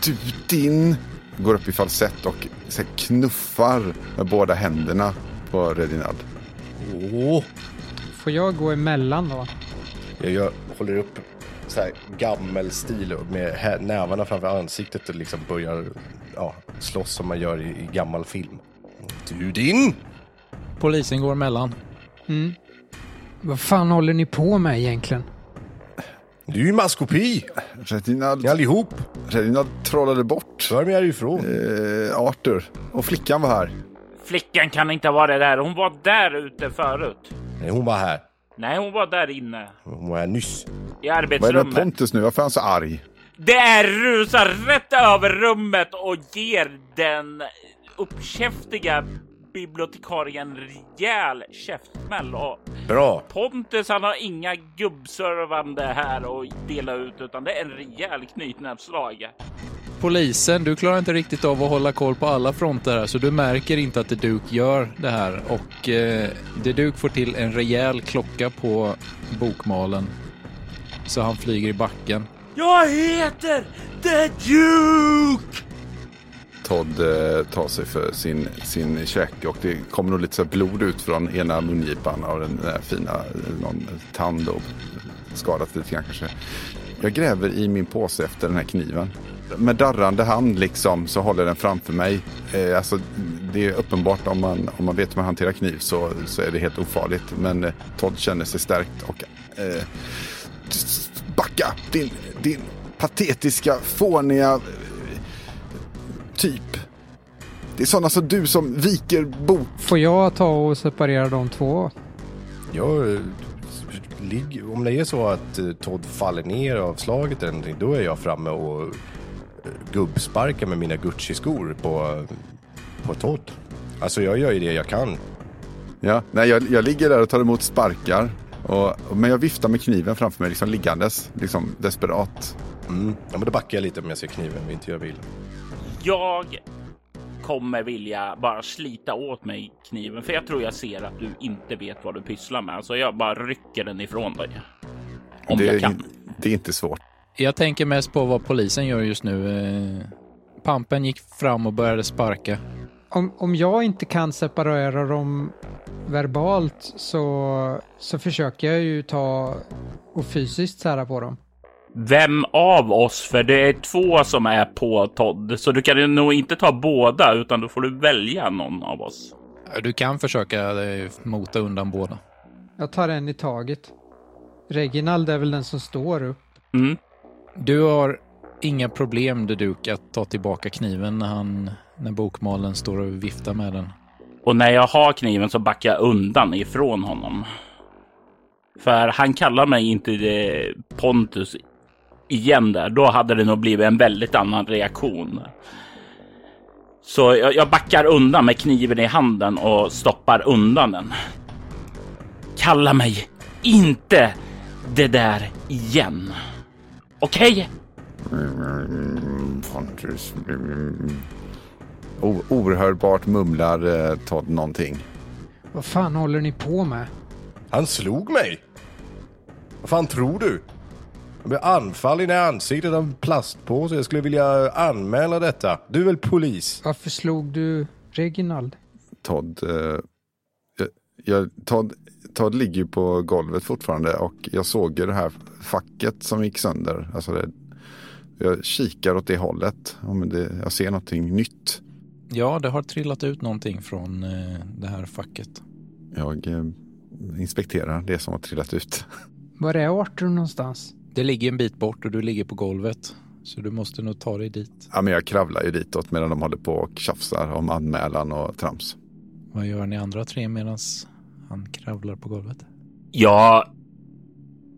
Du din! Går upp i falsett och så här, knuffar med båda händerna på Redinald. Åh! Får jag gå emellan då? Jag, jag håller upp så här gammelstil med nävarna framför ansiktet och liksom börjar ja, slåss som man gör i, i gammal film. Du din! Polisen går emellan. Mm. Vad fan håller ni på med egentligen? Du är ju maskopi! Redinald, Ni allihop! Redinald trollade bort Svär mig härifrån. eh, Arthur. Och flickan var här. Flickan kan inte ha varit där. Hon var där ute förut. Nej, hon var här. Nej, hon var där inne Hon var här nyss. i Vad är det med arbetsrummet. Pontus nu? Varför är han så arg? Det är rusar rätt över rummet och ger den uppkäftiga bibliotekarien en rejäl käftsmäll. Och Bra! Pontus han har inga gubbservande här att dela ut utan det är en rejäl knytnävsslag. Polisen, du klarar inte riktigt av att hålla koll på alla fronter här så du märker inte att The Duke gör det här och eh, The Duke får till en rejäl klocka på bokmalen så han flyger i backen. Jag heter The Duke! Todd eh, tar sig för sin, sin käke och det kommer nog lite så blod ut från ena mungipan av den där fina, eh, någon tand och skadat lite grann kanske. Jag gräver i min påse efter den här kniven. Med darrande hand liksom så håller den framför mig. Eh, alltså, det är uppenbart om man, om man vet hur man hanterar kniv så, så är det helt ofarligt. Men eh, Todd känner sig stärkt och eh, backa din, din patetiska, fåniga typ. Det är sådana som du som viker bok. Får jag ta och separera de två? Jag, eh, om det är så att eh, Todd faller ner av slaget eller någonting, då är jag framme och gubbsparkar med mina Gucci-skor på, på Todd. Alltså jag gör ju det jag kan. Ja, nej, jag, jag ligger där och tar emot sparkar. Och, och- men jag viftar med kniven framför mig, liksom liggandes, liksom desperat. Mm. Ja, men då backar jag lite om jag ser kniven, inte gör vill. Jag kommer vilja bara slita åt mig kniven för jag tror jag ser att du inte vet vad du pysslar med. Så jag bara rycker den ifrån dig. Om det, jag kan. det är inte svårt. Jag tänker mest på vad polisen gör just nu. Eh, Pampen gick fram och började sparka. Om, om jag inte kan separera dem verbalt så, så försöker jag ju ta och fysiskt sära på dem. Vem av oss? För det är två som är på Todd, så du kan nog inte ta båda utan då får du välja någon av oss. Du kan försöka eh, mota undan båda. Jag tar en i taget. Reginald är väl den som står upp. Mm. Du har inga problem, The Duke, att ta tillbaka kniven när, han, när bokmalen står och viftar med den. Och när jag har kniven så backar jag undan ifrån honom. För han kallar mig inte eh, Pontus igen där. Då hade det nog blivit en väldigt annan reaktion. Så jag backar undan med kniven i handen och stoppar undan den. Kalla mig inte det där igen. Okej? Pontus. mm, O- Oerhörbart mumlar eh, Todd någonting. Vad fan håller ni på med? Han slog mig! Vad fan tror du? Jag blev anfallen i ansiktet av en plastpåse. Jag skulle vilja anmäla detta. Du är väl polis? Varför slog du Reginald? Todd, eh, jag, jag, Todd, Todd ligger ju på golvet fortfarande och jag såg ju det här facket som gick sönder. Alltså det, jag kikar åt det hållet. Det, jag ser någonting nytt. Ja, det har trillat ut någonting från eh, det här facket. Jag eh, inspekterar det som har trillat ut. Var är Arthur någonstans? Det ligger en bit bort och du ligger på golvet. Så du måste nog ta dig dit. Ja, men jag kravlar ju ditåt medan de håller på och tjafsar om anmälan och trams. Vad gör ni andra tre medan han kravlar på golvet? Ja,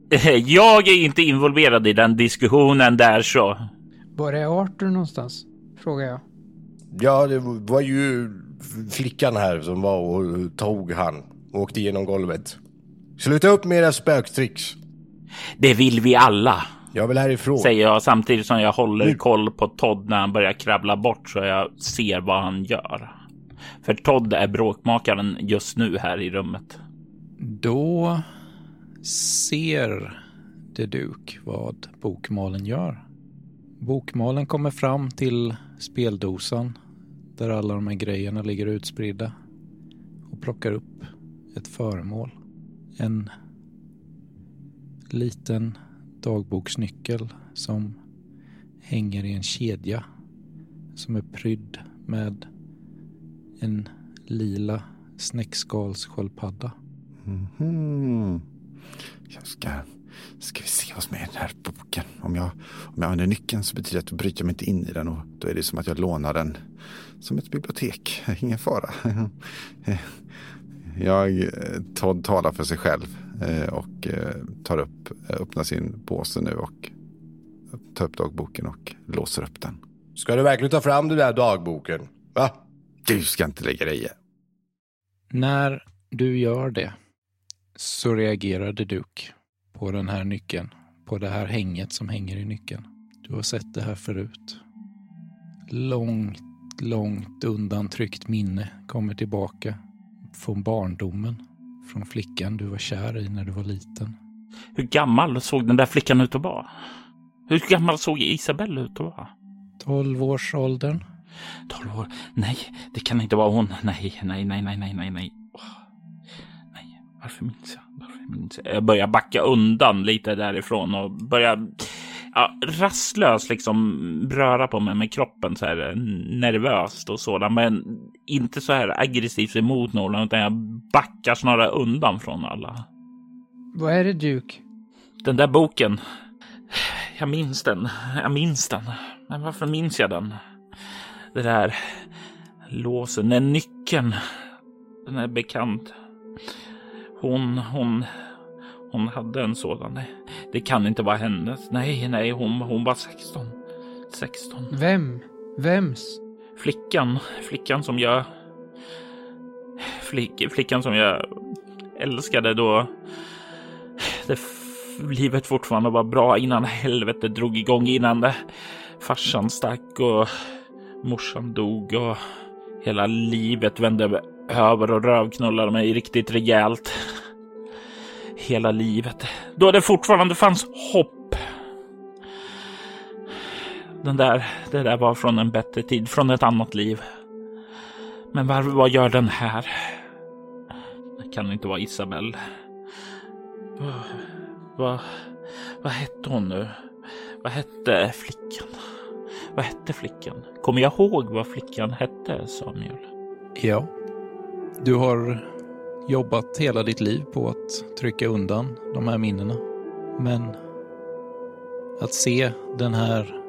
jag är inte involverad i den diskussionen där så. Var är Arthur någonstans? Frågar jag. Ja, det var ju flickan här som var och tog han. och Åkte igenom golvet. Sluta upp med era spöktricks. Det vill vi alla, Jag vill härifrån. säger jag samtidigt som jag håller koll på Todd när han börjar krabbla bort så jag ser vad han gör. För Todd är bråkmakaren just nu här i rummet. Då ser The Duke vad bokmalen gör. Bokmalen kommer fram till speldosan där alla de här grejerna ligger utspridda och plockar upp ett föremål. En liten dagboksnyckel som hänger i en kedja som är prydd med en lila snäckskalssköldpadda. Mhm. Jag ska, ska vi se vad som är i den här boken. Om jag, om jag använder nyckeln så betyder det att då bryter jag mig inte in i den och då är det som att jag lånar den som ett bibliotek. Ingen fara. Jag, eh, Todd talar för sig själv eh, och eh, tar upp, öppnar sin påse nu och tar upp dagboken och låser upp den. Ska du verkligen ta fram den där dagboken? Va? Du ska inte lägga dig i. När du gör det så reagerade Duke på den här nyckeln, på det här hänget som hänger i nyckeln. Du har sett det här förut. Långt, långt undantryckt minne kommer tillbaka från barndomen, från flickan du var kär i när du var liten. Hur gammal såg den där flickan ut att vara? Hur gammal såg Isabelle ut att vara? 12 års åldern. 12 år? Nej, det kan inte vara hon. Nej, nej, nej, nej, nej, nej, nej. Nej, varför minns jag? Varför minns jag? Jag börjar backa undan lite därifrån och börjar ja, rastlöst liksom röra på mig med kroppen så här nervöst och sådant. Men inte så här aggressivt emot någon utan jag backar snarare undan från alla. Vad är det Duke? Den där boken. Jag minns den. Jag minns den. Men varför minns jag den? Det där låsen, den nyckeln. Den är bekant. Hon, hon, hon hade en sådan. Det kan inte vara hennes. Nej, nej, hon, hon var 16. 16. Vem? Vems? Flickan, flickan som jag... Flick, flickan som jag älskade då det livet fortfarande var bra innan helvetet drog igång, innan det, farsan stack och morsan dog och hela livet vände över och rövknullade mig riktigt rejält. Hela livet. Då det fortfarande fanns hopp. Den där, det där var från en bättre tid, från ett annat liv. Men var, vad gör den här? Det kan inte vara Isabelle. Vad, vad hette hon nu? Vad hette flickan? Vad hette flickan? Kommer jag ihåg vad flickan hette, Samuel? Ja. Du har jobbat hela ditt liv på att trycka undan de här minnena. Men att se den här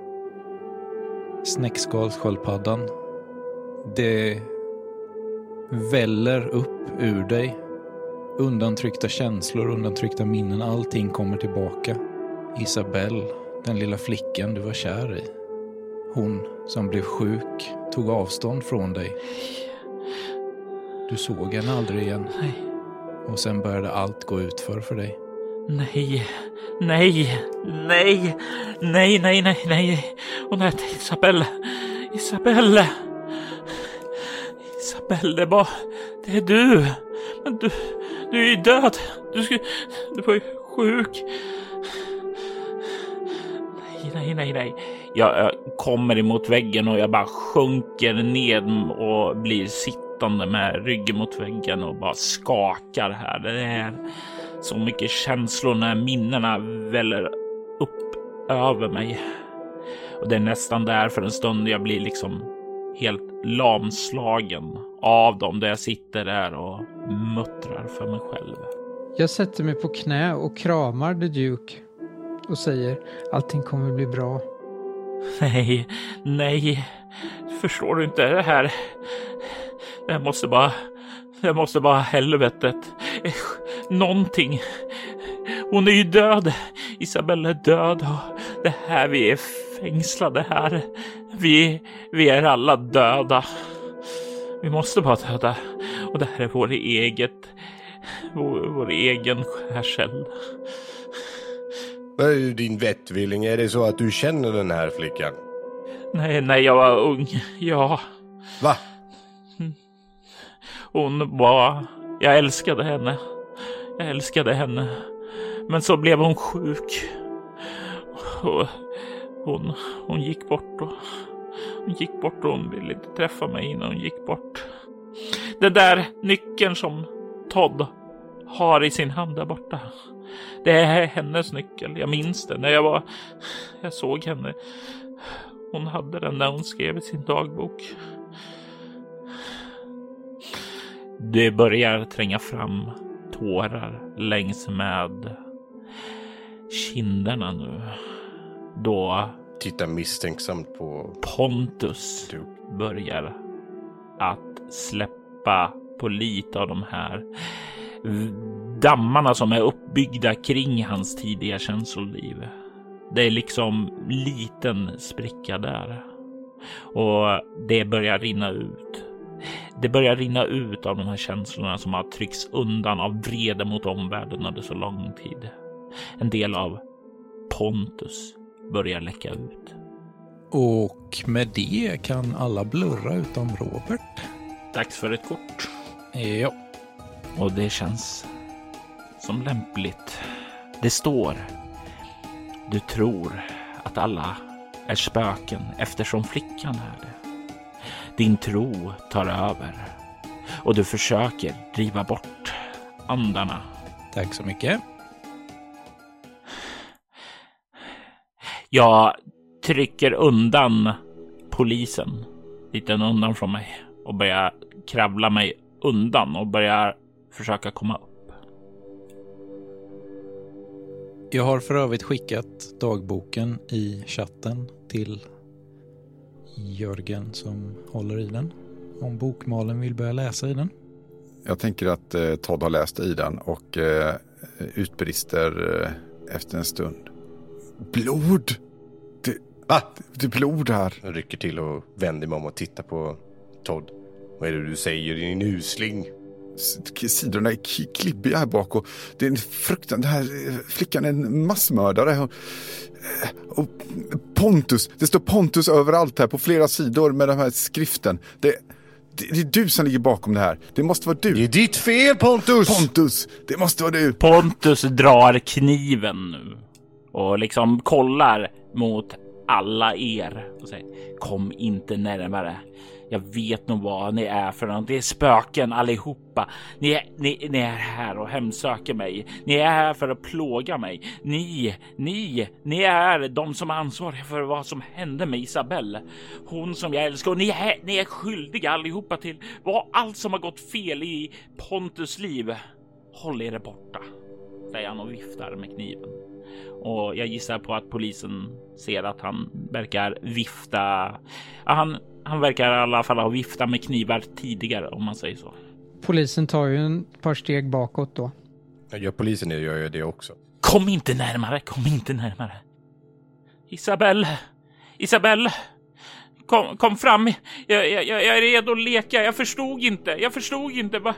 snäckskalssköldpaddan, det väller upp ur dig. Undantryckta känslor, undantryckta minnen, allting kommer tillbaka. Isabelle, den lilla flickan du var kär i. Hon som blev sjuk, tog avstånd från dig. Du såg henne aldrig igen. Nej. Och sen började allt gå utför för dig. Nej, nej, nej, nej, nej, nej, nej. Hon hette Isabelle. Isabelle. Isabelle, det var... Det är du. Men du, du är ju död. Du, skulle, du var ju sjuk. Nej, nej, nej, nej. Jag, jag kommer emot väggen och jag bara sjunker ned och blir sittande med ryggen mot väggen och bara skakar här. Det är så mycket känslor när minnena väller upp över mig. Och det är nästan där för en stund jag blir liksom helt lamslagen av dem där jag sitter där och muttrar för mig själv. Jag sätter mig på knä och kramar The Duke och säger allting kommer bli bra. Nej, nej. Förstår du inte det här? Det måste bara... Det måste vara helvetet. Någonting. Hon är ju död. Isabella är död och det här vi är fängslade här. Vi, vi är alla döda. Vi måste vara döda. Och det här är vår eget, vår, vår egen skärseld. Vad är din vettvilling? Är det så att du känner den här flickan? Nej, när jag var ung, ja. Va? Hon var... Jag älskade henne. Jag älskade henne. Men så blev hon sjuk. Och hon, hon gick bort och... Hon gick bort och hon ville inte träffa mig innan hon gick bort. Den där nyckeln som Todd har i sin hand där borta. Det är hennes nyckel. Jag minns det när jag var... Jag såg henne. Hon hade den när hon skrev i sin dagbok. Det börjar tränga fram tårar längs med kinderna nu. Då Tittar misstänksamt på... Pontus Du. börjar att släppa på lite av de här dammarna som är uppbyggda kring hans tidiga känsloliv. Det är liksom liten spricka där och det börjar rinna ut. Det börjar rinna ut av de här känslorna som har tryckts undan av vrede mot omvärlden under så lång tid. En del av Pontus börjar läcka ut. Och med det kan alla blurra utom Robert. Dags för ett kort. Ja, Och det känns som lämpligt. Det står. Du tror att alla är spöken eftersom flickan är det. Din tro tar över och du försöker driva bort andarna. tack så mycket. Jag trycker undan polisen lite undan från mig och börjar kravla mig undan och börjar försöka komma Jag har för övrigt skickat dagboken i chatten till Jörgen som håller i den. Om bokmalen vill börja läsa i den. Jag tänker att eh, Todd har läst i den och eh, utbrister eh, efter en stund. Blod! Det, Va? det är blod här. Jag rycker till och vänder mig om och tittar på Todd. Vad är det du säger din usling? Sidorna är klibbiga här bak och det är en fruktan. Den här eh, flickan är en massmördare. Och, eh, och Pontus, det står Pontus överallt här på flera sidor med den här skriften. Det, det, det är du som ligger bakom det här. Det måste vara Det du. är ditt fel Pontus! Pontus, det måste vara du. Pontus drar kniven nu och liksom kollar mot alla er och säger kom inte närmare. Jag vet nog vad ni är för någon. Det är spöken allihopa. Ni är, ni, ni är här och hemsöker mig. Ni är här för att plåga mig. Ni, ni, ni är de som är ansvariga för vad som hände med Isabelle. Hon som jag älskar och ni är, ni är skyldiga allihopa till vad allt som har gått fel i Pontus liv. Håll er borta, säger han och viftar med kniven. Och jag gissar på att polisen ser att han verkar vifta. Ja, han, han verkar i alla fall ha viftat med knivar tidigare om man säger så. Polisen tar ju ett par steg bakåt då. Gör polisen gör jag det också. Kom inte närmare, kom inte närmare. Isabelle, Isabelle, kom, kom fram. Jag, jag, jag är redo att leka. Jag förstod inte. Jag förstod inte. Va?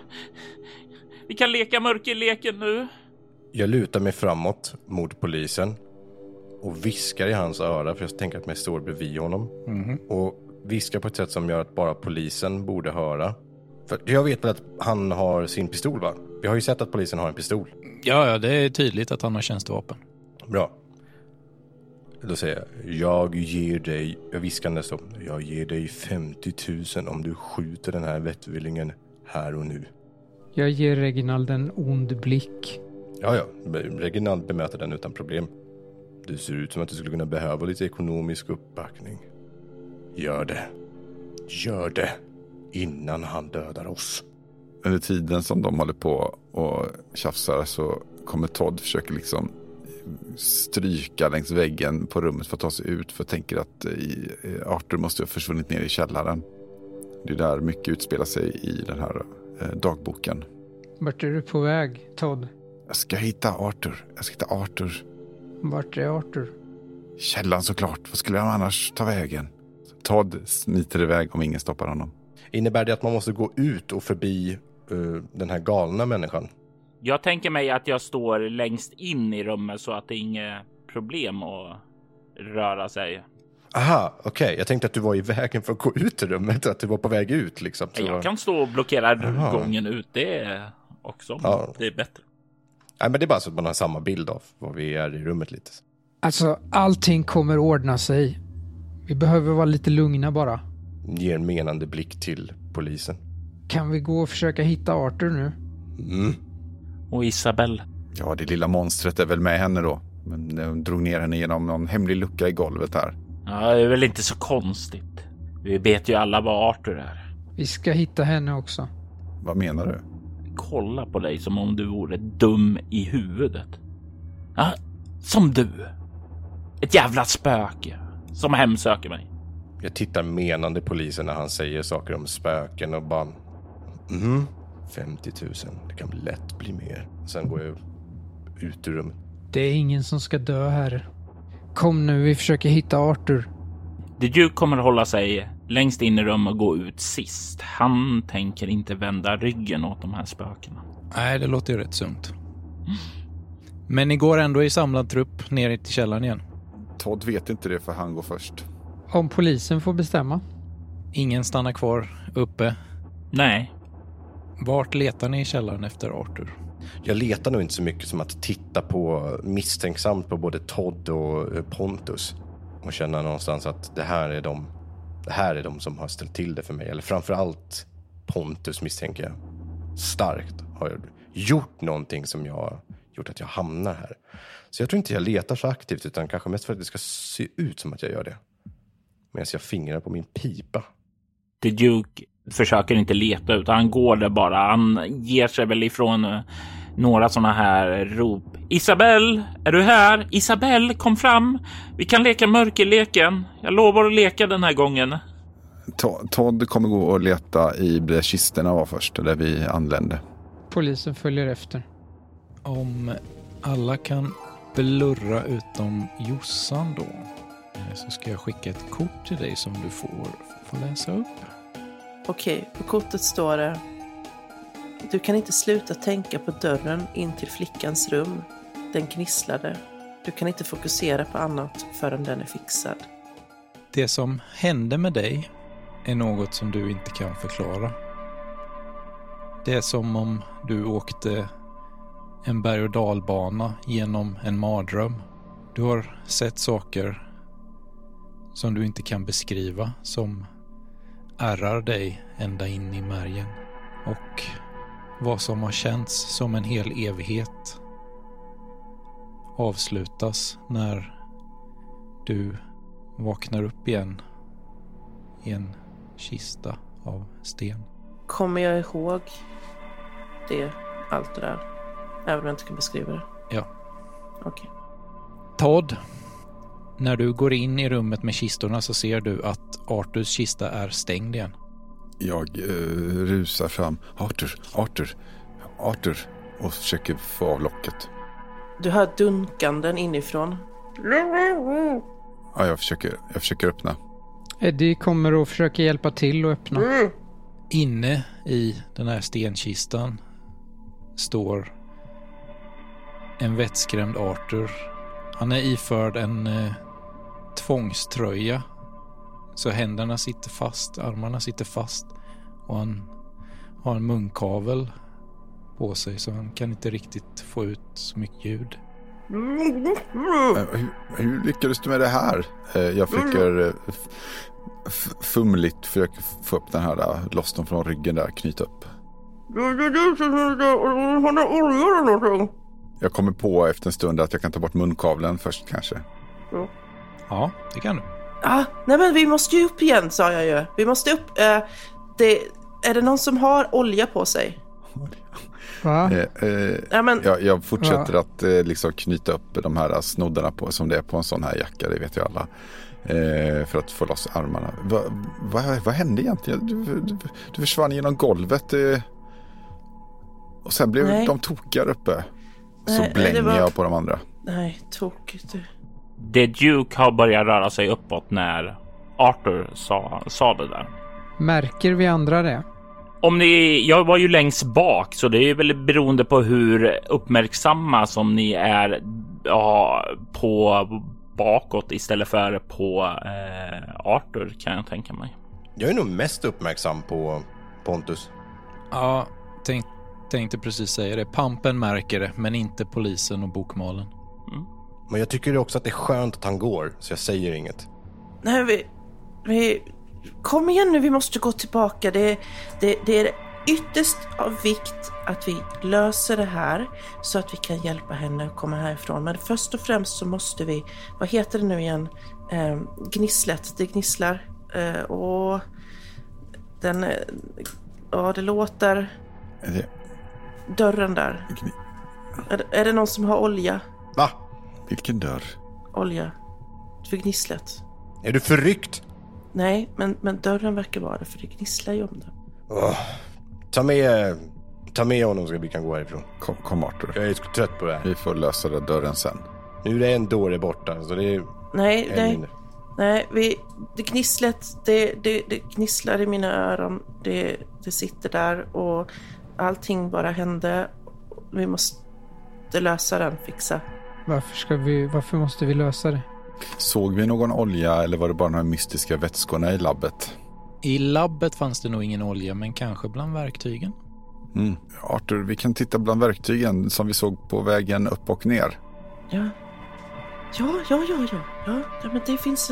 Vi kan leka mörkerleken nu. Jag lutar mig framåt mot polisen och viskar i hans öra för jag tänker att jag står bredvid honom. Och viskar på ett sätt som gör att bara polisen borde höra. För jag vet väl att han har sin pistol va? Vi har ju sett att polisen har en pistol. Ja, ja, det är tydligt att han har tjänstevapen. Bra. Då säger jag, jag ger dig, jag viskar nästan, jag ger dig 50 000 om du skjuter den här vettvillingen här och nu. Jag ger Reginald en ond blick. Ja, ja, Reginald bemöter den utan problem. Du ser ut som att du skulle kunna behöva lite ekonomisk uppbackning. Gör det. Gör det. Innan han dödar oss. Under tiden som de håller på och tjafsar så kommer Todd försöka liksom stryka längs väggen på rummet för att ta sig ut. För tänker att i- Arthur måste ha försvunnit ner i källaren. Det är där mycket utspelar sig i den här eh, dagboken. Vart är du på väg, Todd? Jag ska hitta Arthur. Jag ska hitta Arthur. Vart är Arthur? Källan såklart. Vad skulle han annars ta vägen? Todd smiter iväg om ingen stoppar honom. Innebär det att man måste gå ut och förbi eh, den här galna människan? Jag tänker mig att jag står längst in i rummet så att det är inget problem att röra sig. Aha, okej. Jag tänkte att du var i vägen för att gå ut ur rummet. Att du var på väg ut liksom. Så... Jag kan stå och blockera Jaha. gången ut. Det är också. Ja. Det är bättre. Nej, men det är bara så att man har samma bild av var vi är i rummet lite. Alltså, allting kommer ordna sig. Vi behöver vara lite lugna bara. Ger en menande blick till polisen. Kan vi gå och försöka hitta Arthur nu? Mm. Och Isabelle. Ja, det lilla monstret är väl med henne då. Men de drog ner henne genom någon hemlig lucka i golvet här. Ja, det är väl inte så konstigt. Vi vet ju alla vad Arthur är. Vi ska hitta henne också. Vad menar du? Kolla på dig som om du vore dum i huvudet. Ja, som du. Ett jävla spöke som hemsöker mig. Jag tittar menande polisen när han säger saker om spöken och bara... Mm, 50 000. Det kan lätt bli mer. Sen går jag ut ur rummet. Det är ingen som ska dö här. Kom nu, vi försöker hitta Arthur. The Duke kommer hålla sig längst in i rummet och gå ut sist. Han tänker inte vända ryggen åt de här spökena. Nej, det låter ju rätt sunt. Men ni går ändå i samlad trupp ner till källaren igen. Todd vet inte det för han går först. Om polisen får bestämma. Ingen stannar kvar uppe. Nej, Vart letar ni i källaren efter Arthur? Jag letar nog inte så mycket som att titta på misstänksamt på både Todd och eh, Pontus. Och känna någonstans att det här är de, det här är de som har ställt till det för mig. Eller framför allt Pontus misstänker jag starkt har gjort någonting som jag har gjort att jag hamnar här. Så jag tror inte jag letar så aktivt utan kanske mest för att det ska se ut som att jag gör det. Medan jag fingrar på min pipa. The Duke försöker inte leta utan han går där bara. Han ger sig väl ifrån eh, några sådana här rop. Isabelle, är du här? Isabelle, kom fram. Vi kan leka mörkerleken. Jag lovar att leka den här gången. To- Todd kommer gå och leta i där kisterna var först, där vi anlände. Polisen följer efter. Om alla kan blurra utom Jossan då eh, så ska jag skicka ett kort till dig som du får, får läsa upp. Okej, på kortet står det. Du kan inte sluta tänka på dörren in till flickans rum. Den gnisslade. Du kan inte fokusera på annat förrän den är fixad. Det som hände med dig är något som du inte kan förklara. Det är som om du åkte en berg och dalbana genom en mardröm. Du har sett saker som du inte kan beskriva som ärrar dig ända in i märgen. Och vad som har känts som en hel evighet avslutas när du vaknar upp igen i en kista av sten. Kommer jag ihåg det, allt det där? Även om jag inte kan beskriva det? Ja. Okej. Todd, när du går in i rummet med kistorna så ser du att Arturs kista är stängd igen. Jag eh, rusar fram. Arthur, Arthur, Arthur. Och försöker få av locket. Du hör dunkanden inifrån. Ja, jag försöker, jag försöker öppna. Eddie kommer och försöker hjälpa till att öppna. Inne i den här stenkistan står en vettskrämd Arthur. Han är iförd en eh, tvångströja. Så händerna sitter fast, armarna sitter fast. Och han har en munkavel på sig så han kan inte riktigt få ut så mycket ljud. Eh, Hur, hur lyckades du med det här? Eh, Jag försöker eh, fumligt försöker få upp den här, loss dem från ryggen där, knyta upp. Jag kommer på efter en stund att jag kan ta bort munkavlen först kanske. Ja, det kan du. Ah, nej men vi måste ju upp igen sa jag ju. Vi måste upp. Eh, det, är det någon som har olja på sig? Va? Eh, eh, Ja, men, jag, jag fortsätter att eh, liksom knyta upp de här snoddarna på som det är på en sån här jacka, det vet ju alla. Eh, för att få loss armarna. Va, va, vad hände egentligen? Du, du, du försvann genom golvet. Eh, och sen blev Nej. de tokiga uppe. Så Nej, blänger var- jag på de andra. nej, tokigt. The Duke har börjat röra sig uppåt när Arthur sa, sa det där. Märker vi andra det? Om ni, jag var ju längst bak så det är väl beroende på hur uppmärksamma som ni är ja, på bakåt istället för på eh, Arthur kan jag tänka mig. Jag är nog mest uppmärksam på Pontus. Ja, tänk, tänkte precis säga det. Pampen märker det, men inte polisen och bokmalen. Men jag tycker också att det är skönt att han går, så jag säger inget. Nej, vi, vi... Kom igen nu, vi måste gå tillbaka. Det, det, det är ytterst av vikt att vi löser det här så att vi kan hjälpa henne att komma härifrån. Men först och främst så måste vi, vad heter det nu igen? Eh, gnisslet, det gnisslar. Eh, och den, eh, ja det låter. Är det, Dörren där. Är, det- är det någon som har olja? Va? Vilken dörr? Olja? För gnisslet? Är du förryckt? Nej, men, men dörren verkar vara det för det gnisslar ju om den. Åh. Ta med, ta med honom så vi kan gå härifrån. Kom, kom Arthur. Jag är trött på det här. Vi får lösa den dörren sen. Nu är det en dåre borta, så det är Nej, nej. mindre. Nej, vi, det gnisslet, det, det, det gnisslar i mina öron. Det, det sitter där och allting bara hände. Vi måste lösa den, fixa. Varför, ska vi, varför måste vi lösa det? Såg vi någon olja eller var det bara de här mystiska vätskorna i labbet? I labbet fanns det nog ingen olja, men kanske bland verktygen. Mm. Arthur, vi kan titta bland verktygen som vi såg på vägen upp och ner. Ja. Ja, ja, ja, ja. ja, ja men det finns...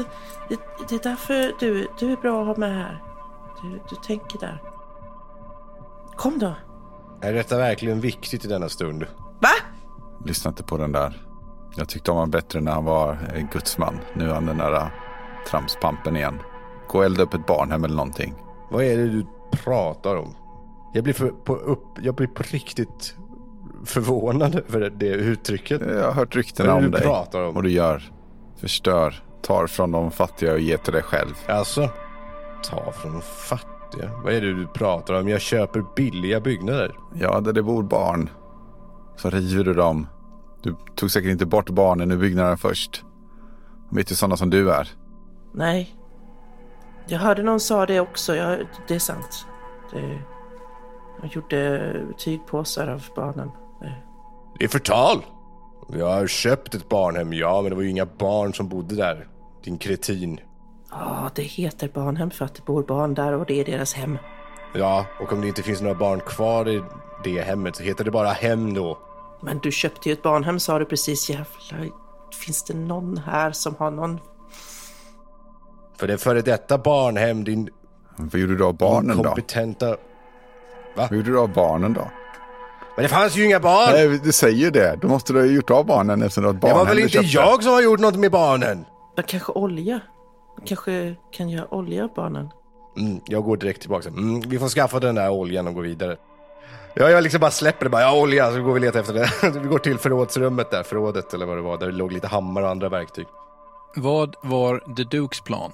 Det, det är därför du, du är bra att ha med här. Du, du tänker där. Kom då. Är detta verkligen viktigt i denna stund? Va? Lyssna inte på den där. Jag tyckte om honom bättre när han var eh, gudsman. Nu är han den där eh, tramspampen igen. Gå och elda upp ett barnhem eller någonting. Vad är det du pratar om? Jag blir, för, på, upp, jag blir på riktigt förvånad över det uttrycket. Jag har hört ryktena Vad är det om du dig. pratar om? Och du gör. Förstör. Tar från de fattiga och ger till dig själv. Alltså, ta från de fattiga. Vad är det du pratar om? Jag köper billiga byggnader. Ja, där det bor barn. Så river du dem. Du tog säkert inte bort barnen ur byggnaden först. De vet ju sådana som du är. Nej. Jag hörde någon sa det också. Ja, det är sant. Det, jag gjorde tygpåsar av barnen. Det, Det är förtal! Jag har köpt ett barnhem, ja, men det var ju inga barn som bodde där. Din kretin. Ja, det heter barnhem för att det bor barn där och det är deras hem. Ja, och om det inte finns några barn kvar i det hemmet så heter det bara hem då. Men du köpte ju ett barnhem sa du precis. Jävlar, finns det någon här som har någon... För det före detta barnhem, din Vad gjorde du av barnen då? inkompetenta... Vad gjorde du av barnen då? Men det fanns ju inga barn! Nej, du säger det. Då måste du ha gjort av barnen eftersom du har ett det barnhem var väl inte köpte. jag som har gjort något med barnen? Men kanske olja? Kanske kan göra olja av barnen? Mm, jag går direkt tillbaka. Mm, vi får skaffa den där oljan och gå vidare. Ja, jag liksom bara släpper det. Bara, ja, olja, så går vi och letar efter det. Vi går till förrådsrummet där, förrådet eller vad det var, där det låg lite hammare och andra verktyg. Vad var The Dukes plan?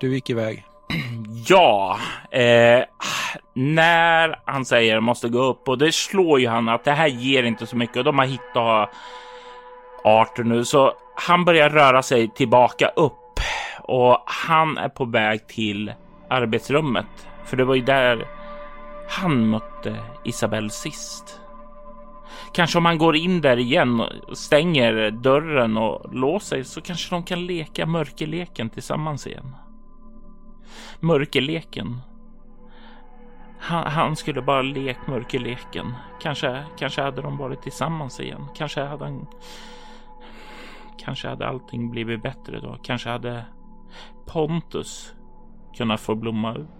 Du gick iväg. Ja, eh, när han säger måste gå upp och det slår ju han att det här ger inte så mycket och de har hittat Arthur nu så han börjar röra sig tillbaka upp och han är på väg till arbetsrummet för det var ju där han mötte Isabelle sist. Kanske om han går in där igen och stänger dörren och låser så kanske de kan leka mörkerleken tillsammans igen. Mörkerleken. Han, han skulle bara lekt mörkerleken. Kanske, kanske hade de varit tillsammans igen. Kanske hade han... Kanske hade allting blivit bättre då. Kanske hade Pontus kunnat få blomma ut.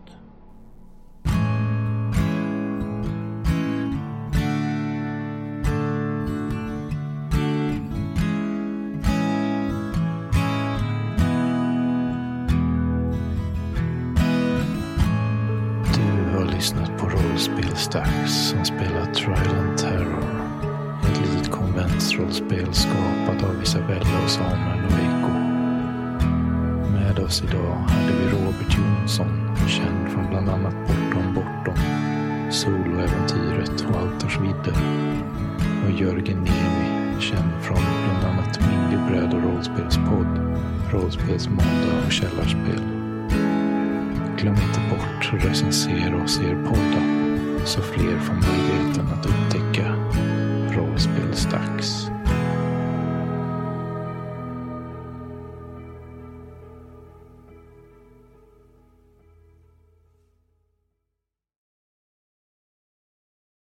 Stax som spelar Trial and Terror. Ett litet konventsrollspel skapat av Isabella och Samuel och Eko. Med oss idag hade vi Robert Jonsson, känd från bland annat Bortom Bortom, Soloäventyret och Altorsvidder. Och Jörgen Niemi, känd från bland annat Mindiebröd och rollspelspodd, Rollspelsmåndag och Källarspel. Glöm inte bort att recensera oss i er poddar så fler får möjligheten att upptäcka rollspelsdags.